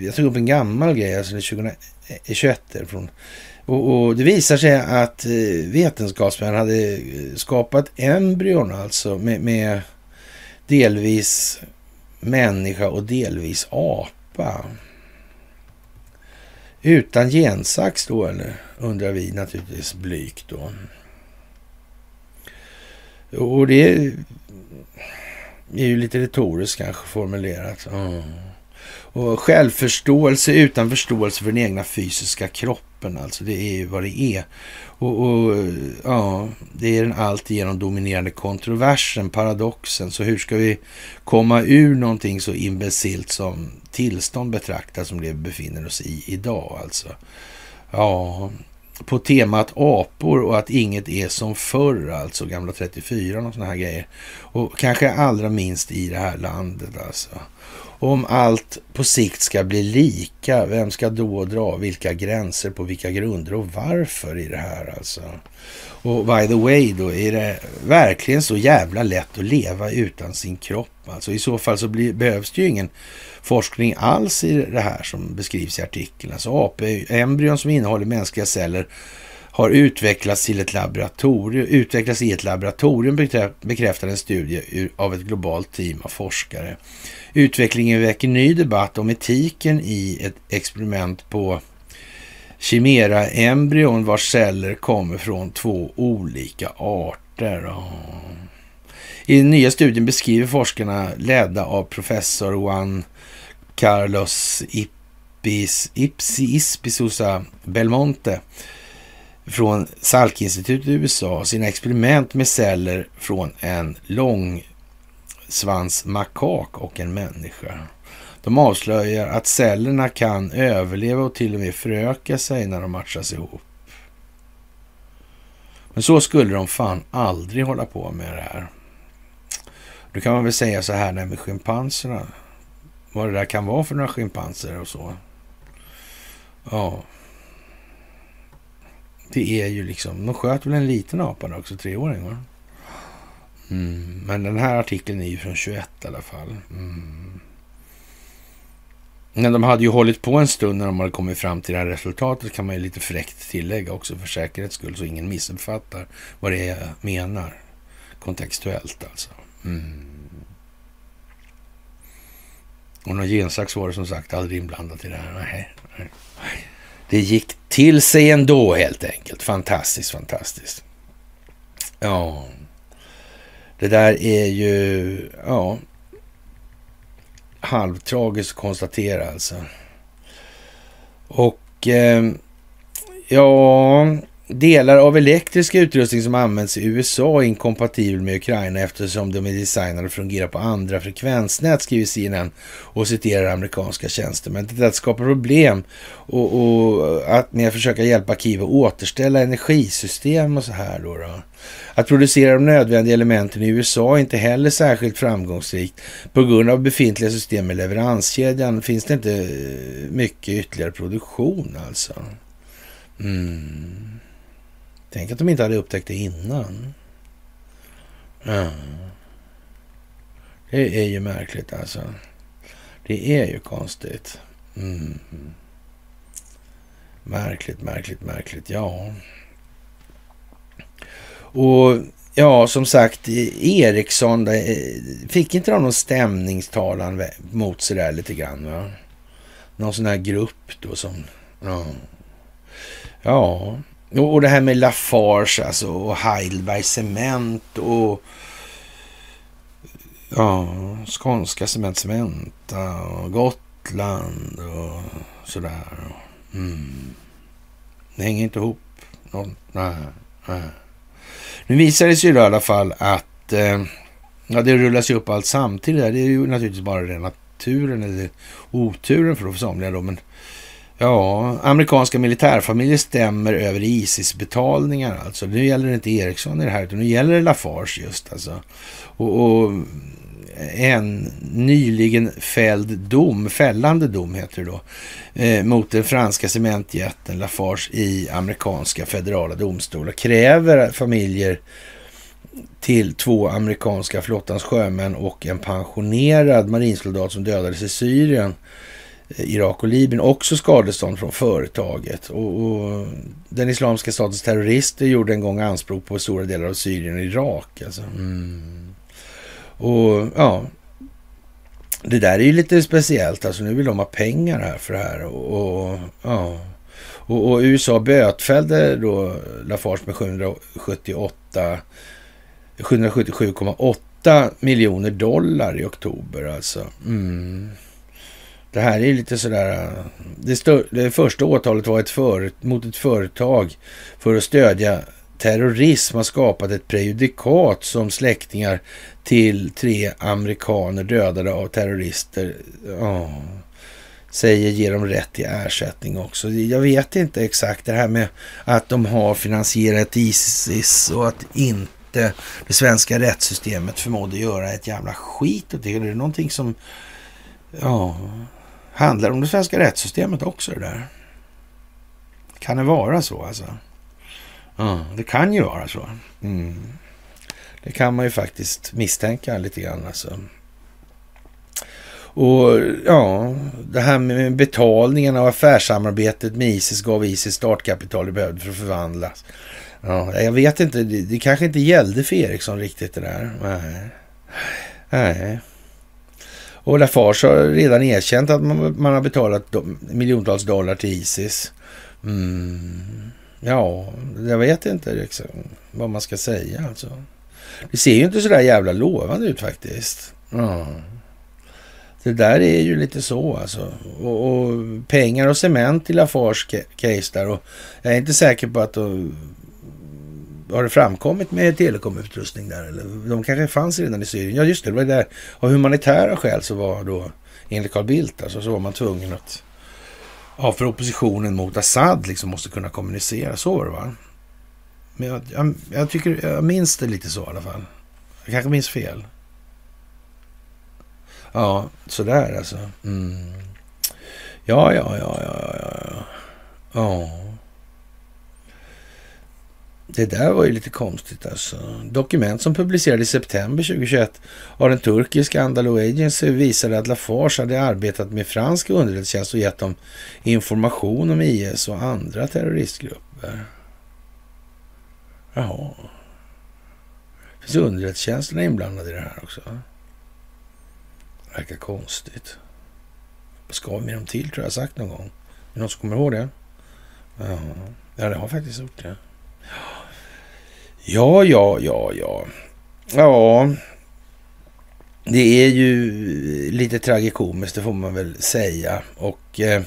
jag tog upp en gammal grej, alltså 2021 eh, från och, och, det visar sig att eh, vetenskapsmän hade eh, skapat embryon alltså med, med delvis människa och delvis apa. Utan gensax då eller? Undrar vi naturligtvis blygt då. Och det är ju lite retoriskt kanske formulerat. Mm. Och självförståelse utan förståelse för den egna fysiska kroppen, alltså det är ju vad det är. Och, och ja, det är den alltigenom dominerande kontroversen, paradoxen. Så hur ska vi komma ur någonting så imbecilt som tillstånd betraktat som det vi befinner oss i idag alltså? Ja, på temat apor och att inget är som förr, alltså gamla 34 och sådana här grejer. Och kanske allra minst i det här landet alltså. Om allt på sikt ska bli lika, vem ska då dra vilka gränser, på vilka grunder och varför i det här alltså? Och by the way då, är det verkligen så jävla lätt att leva utan sin kropp? Alltså i så fall så blir, behövs det ju ingen forskning alls i det här som beskrivs i artikeln. Alltså AP-embryon som innehåller mänskliga celler har utvecklats till ett laboratorium, utvecklats i ett laboratorium bekräftar en studie av ett globalt team av forskare. Utvecklingen väcker ny debatt om etiken i ett experiment på Chimera-embryon vars celler kommer från två olika arter. I den nya studien beskriver forskarna ledda av professor Juan Carlos Ipis, Ipsi Ispisusa Belmonte från Salkinstitutet i USA sina experiment med celler från en långsvansmakak och en människa. De avslöjar att cellerna kan överleva och till och med föröka sig när de matchas ihop. Men så skulle de fan aldrig hålla på med det här. Då kan man väl säga så här med schimpanserna. Vad det där kan vara för några schimpanser och så. Ja. Det är ju liksom, de sköt väl en liten apa också, treåring va? Mm, men den här artikeln är ju från 21 i alla fall. Mm. Men de hade ju hållit på en stund när de hade kommit fram till det här resultatet kan man ju lite fräckt tillägga också för säkerhets skull så ingen missuppfattar vad det är jag menar. Kontextuellt alltså. Mm. Och någon gensax var det som sagt aldrig inblandat i det här. Nej, nej. Det gick till sig ändå helt enkelt. Fantastiskt, fantastiskt. Ja, det där är ju, ja, halvtragiskt att konstatera alltså. Och eh, ja, Delar av elektrisk utrustning som används i USA är inkompatibel med Ukraina eftersom de är designade att fungera på andra frekvensnät, skriver CNN och citerar amerikanska tjänstemän. Det skapar problem och, och att med att försöka hjälpa Kiev att återställa energisystem och så här då. då. Att producera de nödvändiga elementen i USA är inte heller särskilt framgångsrikt. På grund av befintliga system i leveranskedjan finns det inte mycket ytterligare produktion alltså. Mm. Tänk att de inte hade upptäckt det innan. Ja. Det är ju märkligt alltså. Det är ju konstigt. Mm. Märkligt, märkligt, märkligt. Ja. Och ja, som sagt, Eriksson fick inte de någon stämningstalan mot sig där lite grann? Va? Någon sån här grupp då som... Ja. ja. Och det här med Lafarge alltså och Heidelberg Cement och ja, Skånska Cement Cementa och Gotland och sådär. Mm. Det hänger inte ihop. Någon, nej, nej. Nu visar det sig då i alla fall att eh, ja, det rullas ju upp allt samtidigt. Det är ju naturligtvis bara rena turen eller oturen för somliga då. Men ja, amerikanska militärfamiljer stämmer över Isis-betalningar alltså. Nu gäller det inte Ericsson i det här, utan nu gäller det Lafarge just alltså. Och, och en nyligen fälld dom, fällande dom heter det då, eh, mot den franska cementjätten Lafarge i amerikanska federala domstolar kräver familjer till två amerikanska flottans sjömän och en pensionerad marinsoldat som dödades i Syrien, Irak och Libyen också skadestånd från företaget. Och, och, den islamiska statens terrorister gjorde en gång anspråk på stora delar av Syrien och Irak. Alltså. Mm. Och ja, det där är ju lite speciellt. Alltså nu vill de ha pengar här för det här. Och, och ja. Och, och, USA bötfällde då Lafarge med 778 777,8 miljoner dollar i oktober alltså. Mm. Det här är lite sådär... Äh, det, stör, det första åtalet var ett för, mot ett företag för att stödja terrorism har skapat ett prejudikat som släktingar till tre amerikaner dödade av terrorister oh, säger ger dem rätt till ersättning också. Jag vet inte exakt det här med att de har finansierat Isis och att inte det svenska rättssystemet förmådde göra ett jävla skit åt det. Är någonting som ja, handlar om det svenska rättssystemet också det där? Kan det vara så alltså? Ja, det kan ju vara så. Mm. Det kan man ju faktiskt misstänka lite grann. Alltså. Och ja, det här med betalningen av affärssamarbetet med Isis gav Isis startkapital det behövde för att förvandlas. Ja, jag vet inte, det, det kanske inte gällde för Eriksson riktigt det där. Nej. Nej. Och Lafarge har redan erkänt att man, man har betalat miljontals dollar till Isis. Mm. Ja, jag vet inte liksom, vad man ska säga alltså. Det ser ju inte så där jävla lovande ut faktiskt. Mm. Det där är ju lite så alltså. Och, och pengar och cement i Lafars case där. Och jag är inte säker på att har det framkommit med telekomutrustning där? Eller de kanske fanns redan i Syrien. Ja just det, det var där. Av humanitära skäl så var då, enligt Carl Bildt alltså, så var man tvungen att Ja, för oppositionen mot Assad liksom måste kunna kommunicera. Så var det va? Men jag, jag, jag, tycker, jag minns det lite så i alla fall. Jag kanske minns fel. Ja, sådär alltså. Mm. Ja, ja, ja, ja, ja. Ja. Det där var ju lite konstigt alltså. Dokument som publicerades i september 2021 av den turkiska Andalo Agency visade att Lafarge hade arbetat med fransk underrättelsetjänst och gett dem information om IS och andra terroristgrupper. Jaha. Finns underrättelsetjänsterna inblandade i det här också? Verkar konstigt. Vad ska vi med dem till, tror jag sagt någon gång. Är det någon som kommer ihåg det? Ja, ja det har faktiskt gjort det. Ja, ja, ja, ja. Ja, det är ju lite tragikomiskt, det får man väl säga. Och eh,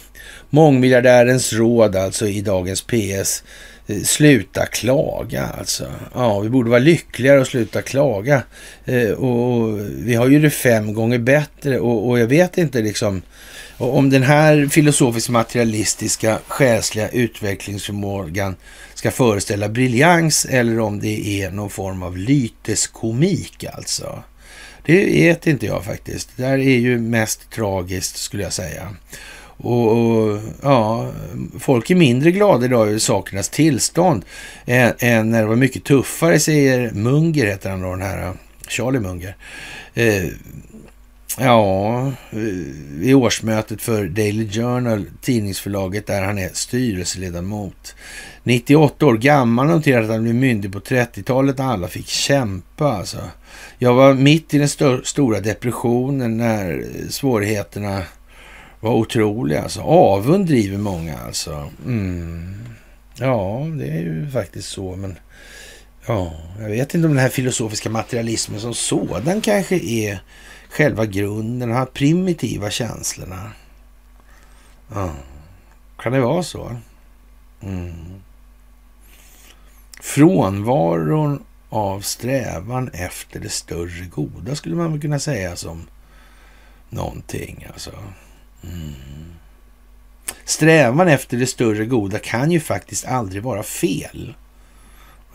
mångmiljardärens råd alltså i dagens PS Eh, sluta klaga alltså. Ja, vi borde vara lyckligare och sluta klaga. Eh, och vi har ju det fem gånger bättre och, och jag vet inte liksom om den här filosofiskt materialistiska själsliga utvecklingsförmågan ska föreställa briljans eller om det är någon form av lyteskomik alltså. Det vet inte jag faktiskt. Det där är ju mest tragiskt skulle jag säga. Och, och, ja, folk är mindre glada idag över sakernas tillstånd än, än, när det var mycket tuffare, säger Munger, heter han då, den här Charlie Munger. Eh, ja, i årsmötet för Daily Journal, tidningsförlaget där han är styrelseledamot. 98 år gammal, noterade att han blev myndig på 30-talet när alla fick kämpa. Alltså. Jag var mitt i den st stora depressionen när svårigheterna var otroliga. Alltså. Avund driver många alltså. Mm. Ja, det är ju faktiskt så. Men ja, jag vet inte om den här filosofiska materialismen som sådan kanske är själva grunden. De här primitiva känslorna. Ja. Kan det vara så? Mm. Frånvaron av strävan efter det större goda skulle man väl kunna säga som någonting. Alltså. Mm. Strävan efter det större goda kan ju faktiskt aldrig vara fel.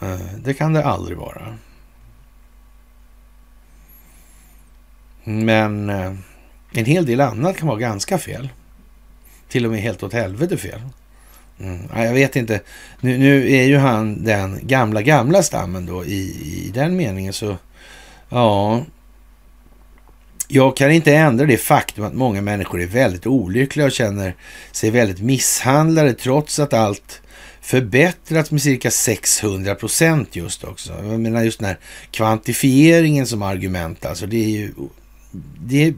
Eh, det kan det aldrig vara. Men eh, en hel del annat kan vara ganska fel. Till och med helt åt helvete fel. Mm, jag vet inte. Nu, nu, är ju han den gamla, gamla stammen då i, i den meningen så ja. Jag kan inte ändra det faktum att många människor är väldigt olyckliga och känner sig väldigt misshandlade trots att allt förbättrats med cirka 600 procent just också. Jag menar just den här kvantifieringen som argument, alltså det är ju det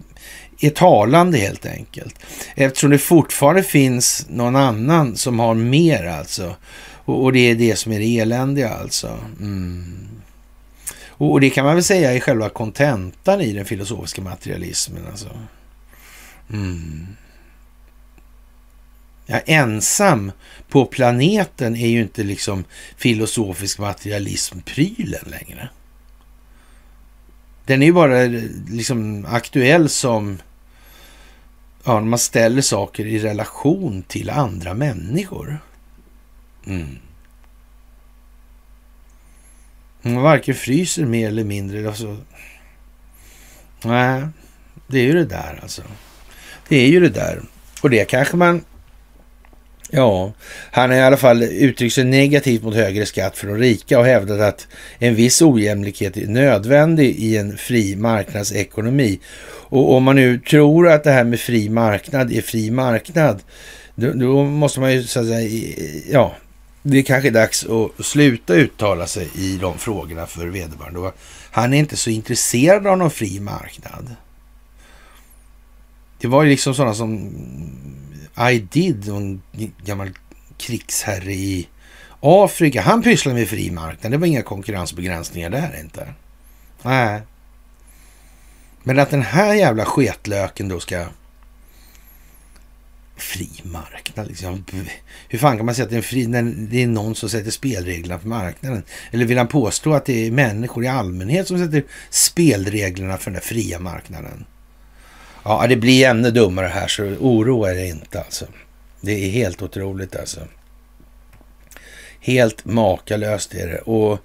är talande helt enkelt. Eftersom det fortfarande finns någon annan som har mer alltså. Och, och det är det som är det eländiga alltså. Mm. Och, och, det kan man väl säga är själva kontentan i den filosofiska materialismen alltså. Mm. Ja, ensam på planeten är ju inte liksom filosofisk materialism-prylen längre. Den är ju bara liksom aktuell som ja, man ställer saker i relation till andra människor. Mm. Man varken fryser mer eller mindre. Alltså. Nej, det är ju det där alltså. Det är ju det där. Och det kanske man Ja, han har i alla fall uttryckt sig negativt mot högre skatt för de rika och hävdat att en viss ojämlikhet är nödvändig i en fri marknadsekonomi. Och om man nu tror att det här med fri marknad är fri marknad, då, då måste man ju så att säga, ja, det är kanske dags att sluta uttala sig i de frågorna för vederbörande. Han är inte så intresserad av någon fri marknad. Det var ju liksom sådana som i did, en gammal krigsherre i Afrika. Han pysslade med fri marknad. Det var inga konkurrensbegränsningar där inte. Nej. Men att den här jävla sketlöken då ska... Fri marknad liksom. Hur fan kan man säga att det är, fri, när det är någon som sätter spelreglerna för marknaden? Eller vill han påstå att det är människor i allmänhet som sätter spelreglerna för den där fria marknaden? Ja, det blir ännu dummare här, så oroa er inte alltså. Det är helt otroligt alltså. Helt makalöst är det. Och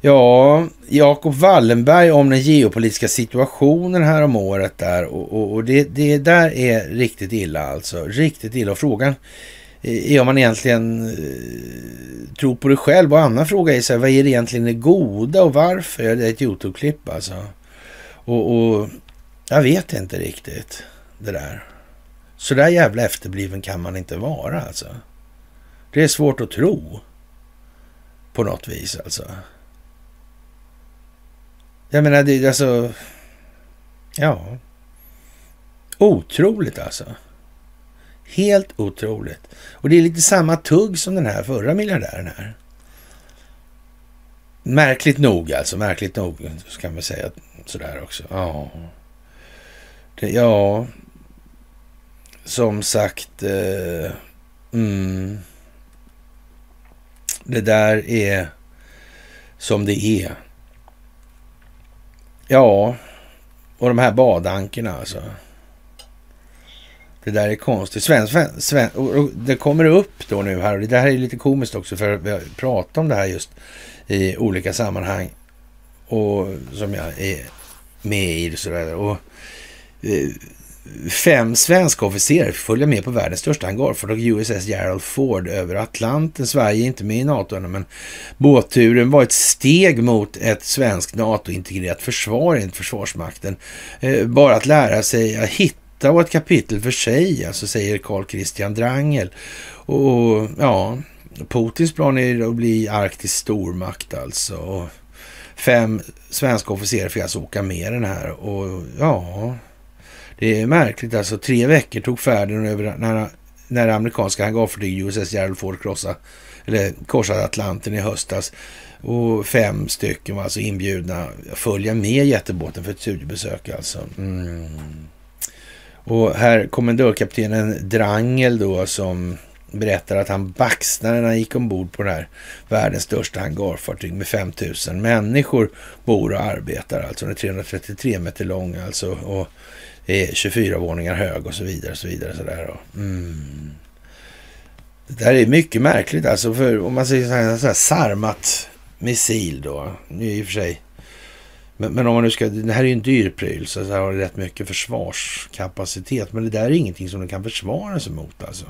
ja, Jakob Wallenberg om den geopolitiska situationen här om året där. Och, och, och det, det där är riktigt illa alltså. Riktigt illa. Och frågan eh, är om man egentligen eh, tror på det själv. Och annan fråga är så här, vad är det egentligen det goda och varför? Det är ett YouTube-klipp alltså. Och, och jag vet inte riktigt det där. Så där jävla efterbliven kan man inte vara alltså. Det är svårt att tro. På något vis alltså. Jag menar, det är alltså... Ja. Otroligt alltså. Helt otroligt. Och det är lite samma tugg som den här förra miljardären här. Märkligt nog alltså, märkligt nog, så kan man säga sådär också. Ja. Det, ja, som sagt. Eh, mm, det där är som det är. Ja, och de här badankerna alltså. Det där är konstigt. Sven, Sven, Sven, och det kommer upp då nu här och det här är lite komiskt också för vi har pratat om det här just i olika sammanhang och som jag är med i. Sådär. Och Eh, fem svenska officerare följa med på världens största hangarfartyg USS Gerald Ford över Atlanten. Sverige är inte med i NATO ännu, men båtturen var ett steg mot ett svenskt NATO-integrerat försvar enligt Försvarsmakten. Eh, bara att lära sig att hitta och ett kapitel för sig, alltså säger Carl Christian Drangel. Och ja, Putins plan är att bli arktisk stormakt alltså. Fem svenska officerare fick alltså åka med den här och ja, det är märkligt alltså. Tre veckor tog färden över när, när amerikanska hangarfartyg USS Gerald Ford krossade, eller korsade Atlanten i höstas. Och fem stycken var alltså inbjudna att följa med jättebåten för ett studiebesök alltså. Mm. Och här kommendörkaptenen Drangel då som berättar att han baxnade när han gick ombord på det här världens största hangarfartyg med 5000 människor bor och arbetar. Alltså den är 333 meter lång alltså och är 24 våningar hög och så vidare. Och så vidare så där. Mm. Det där är mycket märkligt alltså. För om man säger så här, så här sarmat missil då. Nu i och för sig. Men, men, om man nu ska, det här är ju en dyr pryl så det har rätt mycket försvarskapacitet. Men det där är ingenting som den kan försvara sig mot alltså.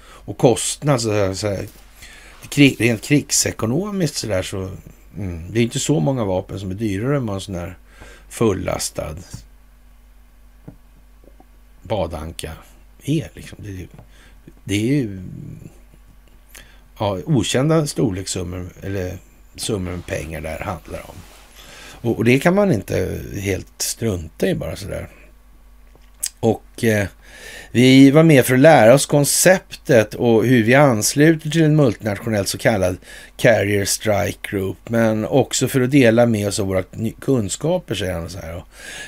Och kostnad, så här, så här, krig, rent krigsekonomiskt så där så. Mm, det är inte så många vapen som är dyrare än en sån här fullastad badanka är. Liksom. Det, det är ju ja, okända storlekssummor eller summor med pengar där handlar om. Och, och, det kan man inte helt strunta i bara sådär. Och eh, vi var med för att lära oss konceptet och hur vi ansluter till en multinationell så kallad Carrier Strike Group, men också för att dela med oss av våra kunskaper, säger han. Så här.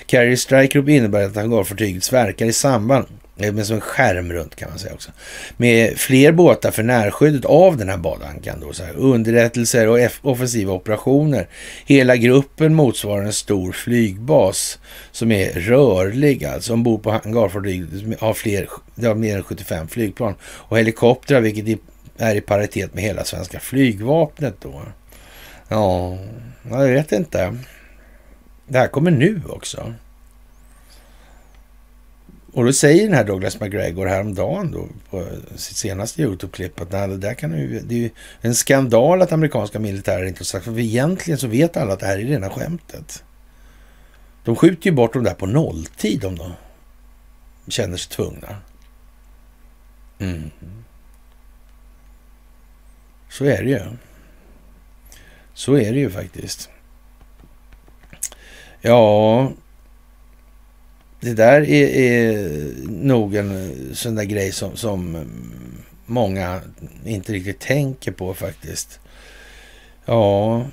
Carrier Strike Group innebär att hangarfartyget verkar i samband Eh, men som en skärm runt kan man säga också. Med fler båtar för närskyddet av den här badankan då. Så här, underrättelser och offensiva operationer. Hela gruppen motsvarar en stor flygbas som är rörlig alltså. Ombord på hangarfartyg har fler, det har mer än 75 flygplan. Och helikoptrar vilket är i paritet med hela svenska flygvapnet då. Ja, jag vet inte. Det här kommer nu också. Och då säger den här Douglas McGregor häromdagen då på sitt senaste YouTube-klipp att det där kan ju, det är ju en skandal att amerikanska militärer inte har sagt, för egentligen så vet alla att det här är rena skämtet. De skjuter ju bort dem där på nolltid om de känner sig tvungna. Mm. Så är det ju. Så är det ju faktiskt. Ja, det där är, är nog en sån där grej som, som många inte riktigt tänker på faktiskt. Ja,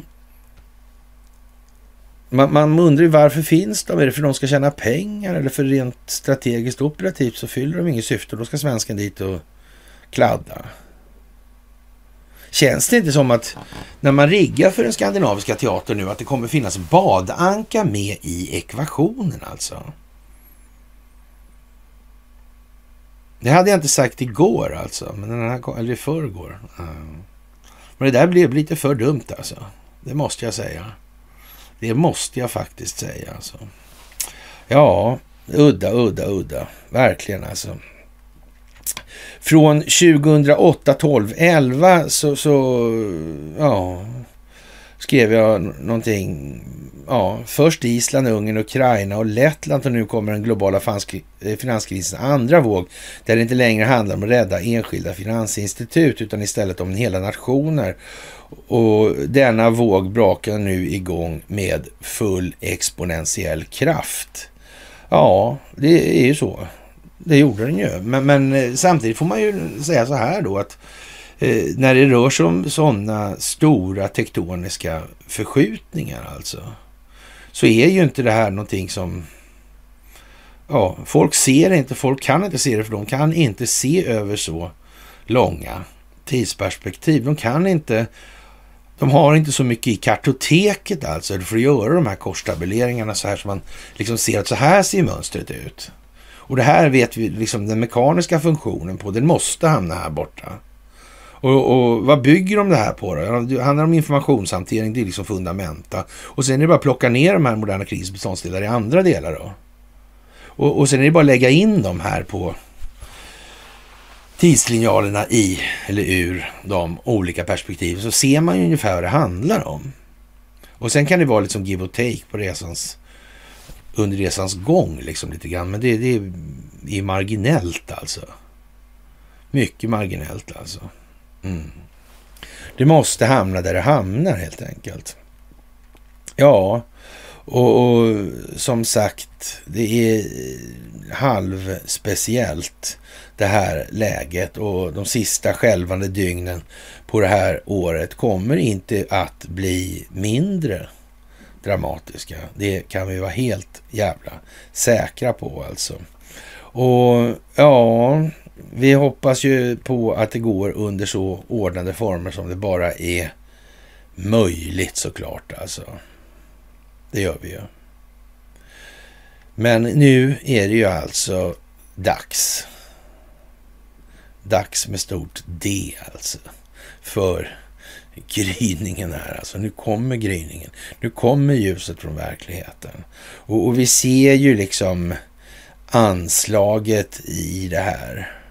man, man undrar ju varför finns de? Är det för att de ska tjäna pengar eller för rent strategiskt operativt så fyller de inget syfte och då ska svensken dit och kladda. Känns det inte som att när man riggar för den skandinaviska teatern nu att det kommer finnas badanka med i ekvationen alltså? Det hade jag inte sagt igår alltså, men den här, eller i förrgår. Men det där blev lite för dumt alltså. Det måste jag säga. Det måste jag faktiskt säga alltså. Ja, udda, udda, udda. Verkligen alltså. Från 2008, 12, 11 så, så ja, skrev jag någonting ja, först Island, Ungern, Ukraina och Lettland och nu kommer den globala eh, finanskrisens andra våg där det inte längre handlar om att rädda enskilda finansinstitut utan istället om hela nationer. Och denna våg brakar nu igång med full exponentiell kraft. Ja, det är ju så. Det gjorde den ju. Men, men eh, samtidigt får man ju säga så här då att eh, Eh, när det rör sig om sådana stora tektoniska förskjutningar alltså så är ju inte det här någonting som... Ja, folk ser det inte, folk kan inte se det för de kan inte se över så långa tidsperspektiv. De kan inte... De har inte så mycket i kartoteket alltså för att göra de här korstabuleringarna så här så man liksom ser att så här ser mönstret ut. Och det här vet vi liksom den mekaniska funktionen på, den måste hamna här borta. Och, och, vad bygger de det här på då? Det handlar om informationshantering, det är liksom fundamenta. Och sen är det bara att plocka ner de här moderna krigsbeståndsdelar i andra delar då. Och, och sen är det bara att lägga in dem här på tidslinjalerna i eller ur de olika perspektiven så ser man ju ungefär vad det handlar om. Och sen kan det vara liksom give och take på resans, under resans gång liksom lite grann. Men det, det är marginellt alltså. Mycket marginellt alltså. Mm. Det måste hamna där det hamnar helt enkelt. Ja, och, och som sagt, det är halvspeciellt det här läget och de sista skälvande dygnen på det här året kommer inte att bli mindre dramatiska. Det kan vi vara helt jävla säkra på alltså. Och ja, vi hoppas ju på att det går under så ordnade former som det bara är möjligt såklart alltså. Det gör vi ju. Men nu är det ju alltså dags. Dags med stort D alltså. För gryningen här alltså. Nu kommer gryningen. Nu kommer ljuset från verkligheten. Och, och vi ser ju liksom anslaget i det här.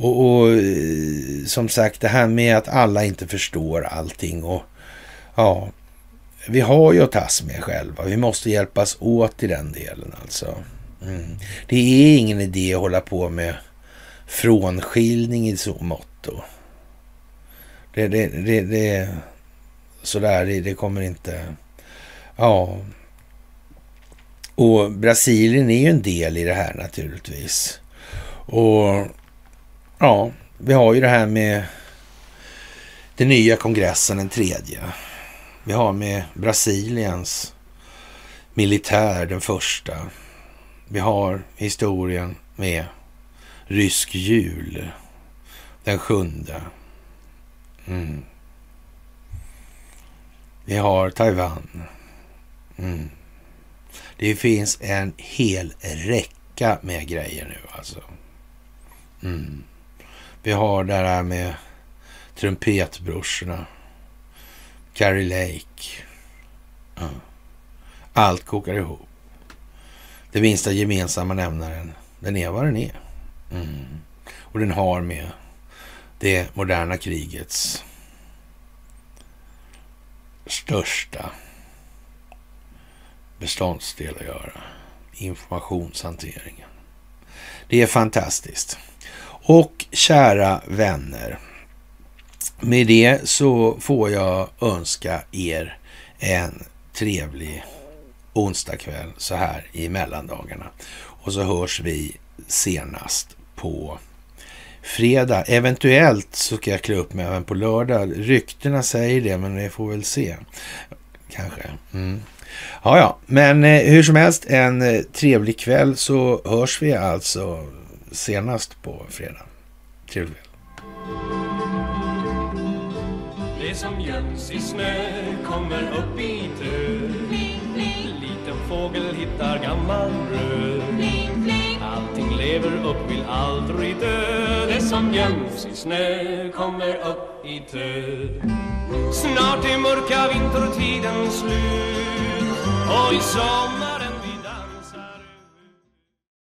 Och, och, eh, som sagt, det här med att alla inte förstår allting och ja, vi har ju att tas med själva. Vi måste hjälpas åt i den delen alltså. Mm. Det är ingen idé att hålla på med frånskiljning i så motto. Det, det, det, det sådär, det, det kommer inte... Ja. Och Brasilien är ju en del i det här naturligtvis. Och ja, vi har ju det här med den nya kongressen, den tredje. Vi har med Brasiliens militär, den första. Vi har historien med rysk jul, den sjunde. Mm. Vi har Taiwan. Mm. Det finns en hel räcka med grejer nu alltså. Mm. Vi har det här med trumpetbrorsorna. Carrie Lake. Ja. Allt kokar ihop. Det minsta gemensamma nämnaren, den är vad den är. Mm. Och den har med det moderna krigets största beståndsdel att göra. Informationshanteringen. Det är fantastiskt. Och kära vänner. Med det så får jag önska er en trevlig onsdagkväll så här i mellandagarna. Och så hörs vi senast på fredag. Eventuellt så ska jag klä upp mig även på lördag. Ryktena säger det, men vi får väl se. Kanske. Mm. Ja, ja, men eh, hur som helst, en eh, trevlig kväll så hörs vi alltså senast på fredag. Trevlig kväll. Det som göms i snö kommer upp i tö. Liten fågel hittar gammal röd Allting lever upp, vill aldrig dö. Det som göms i snö kommer upp i tö. Snart är mörka vintertiden slut och i sommaren...